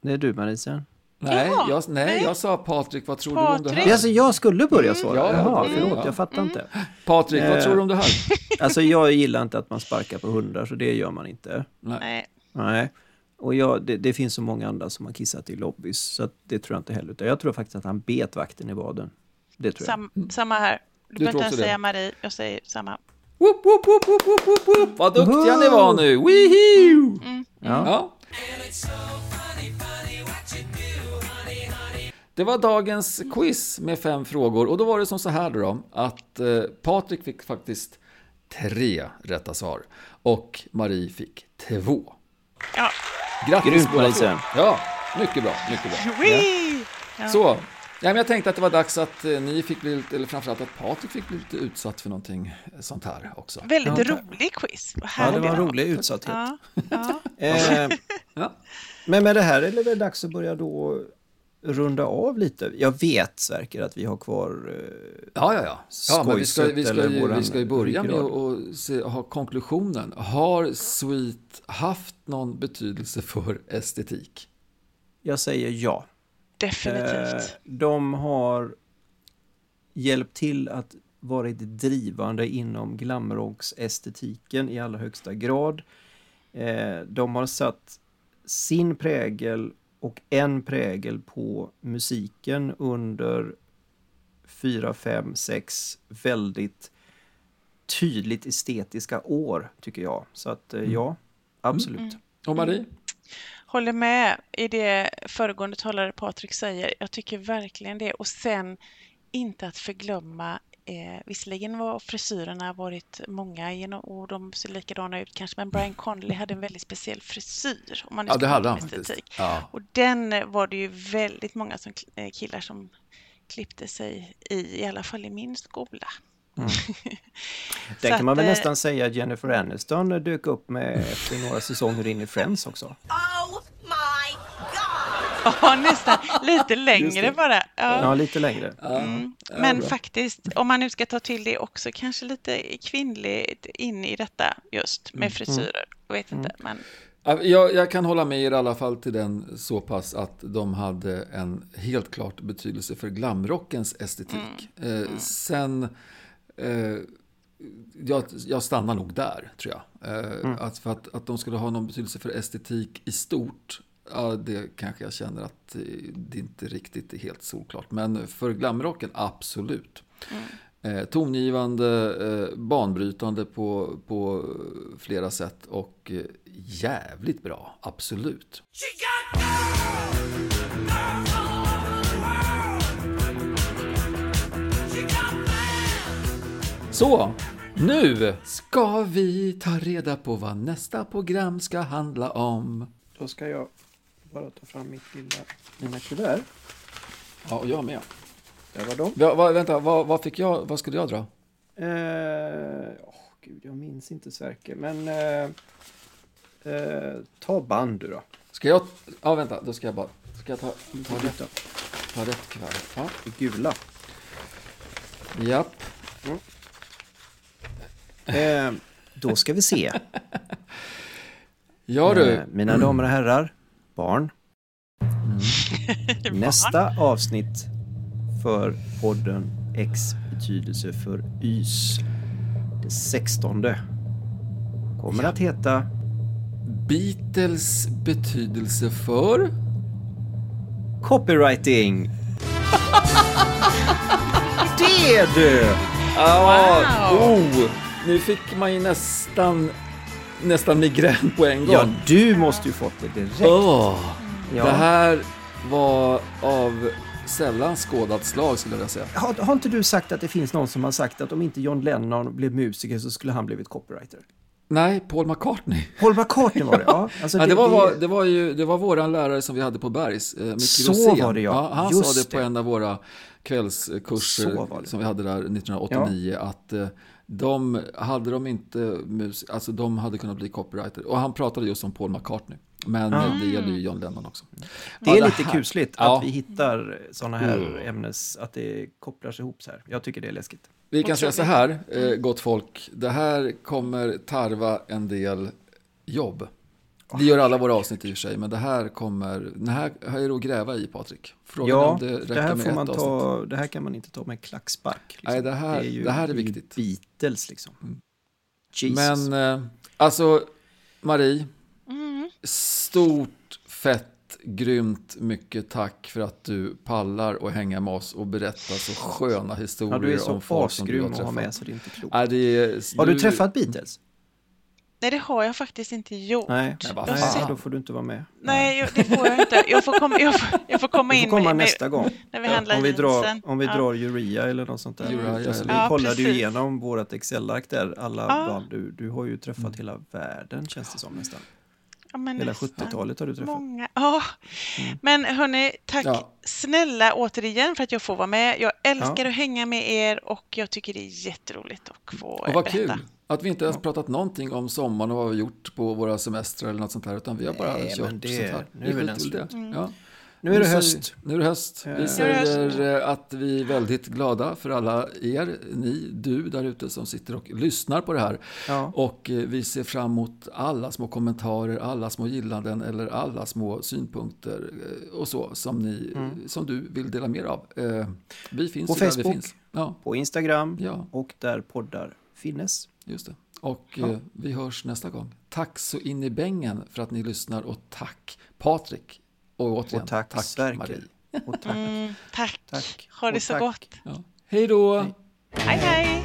Det är du Marisa. Nej, jag, nej, nej. jag sa Patrik, vad tror du om det Patrik. här? Alltså jag skulle börja svara. Ja, Jaha, det- förlåt, ja. jag fattar inte. Patrik, vad tror du om det här? Alltså jag gillar inte att man sparkar på hundar, så det gör man inte. Nej. Nej. Och jag, det, det finns så många andra som har kissat i lobbys, så att det tror jag inte heller. Jag tror faktiskt att han bet vakten i vaden. Det tror jag. Sam, samma här. Du Du behöver inte ens säga Marie, jag säger samma. Woop, woop, woop, woop, woop, woop, woop. Vad duktiga ni var nu! Wihoo! Ja. Ja. Det var dagens quiz med fem frågor och då var det som så här då att eh, Patrik fick faktiskt tre rätta svar och Marie fick två. Ja. Grattis Grymt, Marie. Ja, mycket bra, mycket bra. Ja. Så, ja, men jag tänkte att det var dags att eh, ni fick bli eller framförallt att Patrik fick bli lite utsatt för någonting sånt här också. Väldigt Ja. rolig quiz. Ja, det var en rolig utsatthet. Ja, ja. Eh, Ja. men med det här är det väl dags att börja då runda av lite. Jag vet Sverker att vi har kvar eh, Ja, ja, ja. ja men vi, ska, vi, ska ju, vi ska ju börja med att se, ha konklusionen. Har Sweet haft någon betydelse för estetik? Jag säger ja. Definitivt. Eh, de har hjälpt till att varit drivande inom glamrocksestetiken i allra högsta grad. Eh, de har satt sin prägel och en prägel på musiken under fyra, fem, sex väldigt tydligt estetiska år, tycker jag. Så att eh, ja, absolut. Och Marie? Håller med i det föregående talare Patrik säger. Jag tycker verkligen det. Och sen inte att förglömma Eh, visserligen var frisyrerna varit många genom, och de ser likadana ut kanske, men Brian Conley hade en väldigt speciell frisyr. Om man Ja, det hade han faktiskt. Ja. Och den var det ju väldigt många som, eh, killar som klippte sig i, i alla fall i min skola. Det Så kan man väl eh, nästan säga att Jennifer Aniston dök upp med efter några säsonger in i Friends också. Oh my god! Ja, nästan lite längre bara. Ja. Ja, lite längre. Mm. Men faktiskt, om man nu ska ta till det också, kanske lite kvinnligt in i detta just med frisyrer. Jag vet inte, men Ja, Jag, jag kan hålla med er i alla fall till den så pass att de hade en helt klart betydelse för glamrockens estetik. Eh, sen, eh, jag, jag stannar nog där tror jag. Eh, att, för att, att de skulle ha någon betydelse för estetik i stort, ja, det kanske jag känner att det inte riktigt är helt solklart. Men för glamrocken, absolut. Eh, tongivande, eh, banbrytande på, på flera sätt och eh, jävligt bra, absolut. She Så, nu ska vi ta reda på vad nästa program ska handla om. Då ska jag bara ta fram mitt lilla, mina kuvert. Ja, och jag med. Där var de. Va, va, vänta, vad, fick jag, vad skulle jag dra? Eh, åh, gud, jag minns inte Sverker, men eh, eh, ta band du då. Ska jag, ja vänta, då ska jag bara, ska jag ta, ta, rätt, ta rätt kväll? Ja, Det gula. japp. Eh, då ska vi se. Ja du, Eh, mina damer och herrar, barn. Nästa avsnitt för podden X betydelse för YS. Det sextonde. Kommer att heta Beatles betydelse för? Copywriting. Det du! Ja, oh, nu fick man ju nästan, nästan migrän på en gång. Ja, du måste ju fått det direkt. Åh, Ja. Det här var av sällan skådat slag skulle jag vilja säga. Har, har inte du sagt att det finns någon som har sagt att om inte John Lennon blev musiker så skulle han blivit copywriter? Nej, Paul McCartney. Paul McCartney var det, ja. Alltså Ja, det, var, det, var ju, det var våran lärare som vi hade på Bergs, eh, Micke Så Rosén. var det, ja. Han Just sa det på det. en av våra kvällskurser det. som vi hade där 1989 att eh, de hade de inte mus, alltså de hade kunnat bli copywriter. Och han pratade just om Paul McCartney. Men eh, det gäller ju John Lennon också. Det är Ja, lite kusligt Ja. att vi hittar sådana här ämnes, att det kopplar sig ihop så här. Jag tycker det är läskigt. Vi kan säga så här, eh, gott folk. Det här kommer tarva en del jobb. Det gör alla våra avsnitt i och för sig, men det här kommer, det här har jag att gräva i Patrik. Frågan är Ja, om det räcker det här, med får ett man avsnitt. ta, det här kan man inte ta med en klackspark. Liksom. Nej, det här- ju- det här är ju viktigt. Beatles liksom. Jesus. Men eh, alltså, Marie, mm. stort, fett, grymt mycket tack för att du pallar och hänga med oss och berätta så sköna historier ja, du är så om folk som du asgrym har att ha träffat. med så det är inte klokt. Nej, det är, Har du träffat Beatles? Nej det har jag faktiskt inte gjort. Nej, Nej, Jag Nej ser- då får du inte vara med. Nej, jag- det får jag inte. Jag får komma, jag får, jag får komma Du in får komma med, nästa gång. när vi handlar Om vi drar, om vi Ja. drar Urea eller något sånt där. Uriah, Alltså, vi eller- Ja, kollade ju igenom vårt Excel-ark där, alla Ja. band. Du, du har ju träffat Mm. hela världen känns det som nästan. Ja, men Hela nästan. 70-talet har du träffat. Många. Ja, men hörni, tack Ja. snälla återigen för att jag får vara med. Jag älskar Ja. att hänga med er och jag tycker det är jätteroligt att få Och vad berätta. kul att vi inte ens pratat någonting om sommaren och vad vi gjort på våra semestrar eller något sånt här, utan vi har bara Nej, kört det- sånt här. nu är väl det. slut. Ja. Nu är det höst. Nu är det höst. Vi säger eh, att vi är väldigt glada för alla er, ni, du där ute som sitter och lyssnar på det här. Ja. Och eh, vi ser fram emot alla små kommentarer, alla små gillanden eller alla små synpunkter eh, och så som, ni, som du vill dela mer av. Vi finns På ju där vi Facebook. finns. Ja, På Instagram Ja. och där poddar finnes. Just det. Och eh, vi hörs nästa gång. Tack så in i bängen för att ni lyssnar och tack Patrik. Och återigen, Och tack, Sverker. Marie. Och tack. Mm, tack. Tack. Ha det Och så tack. gott. Ja. Hej då! Hej hej!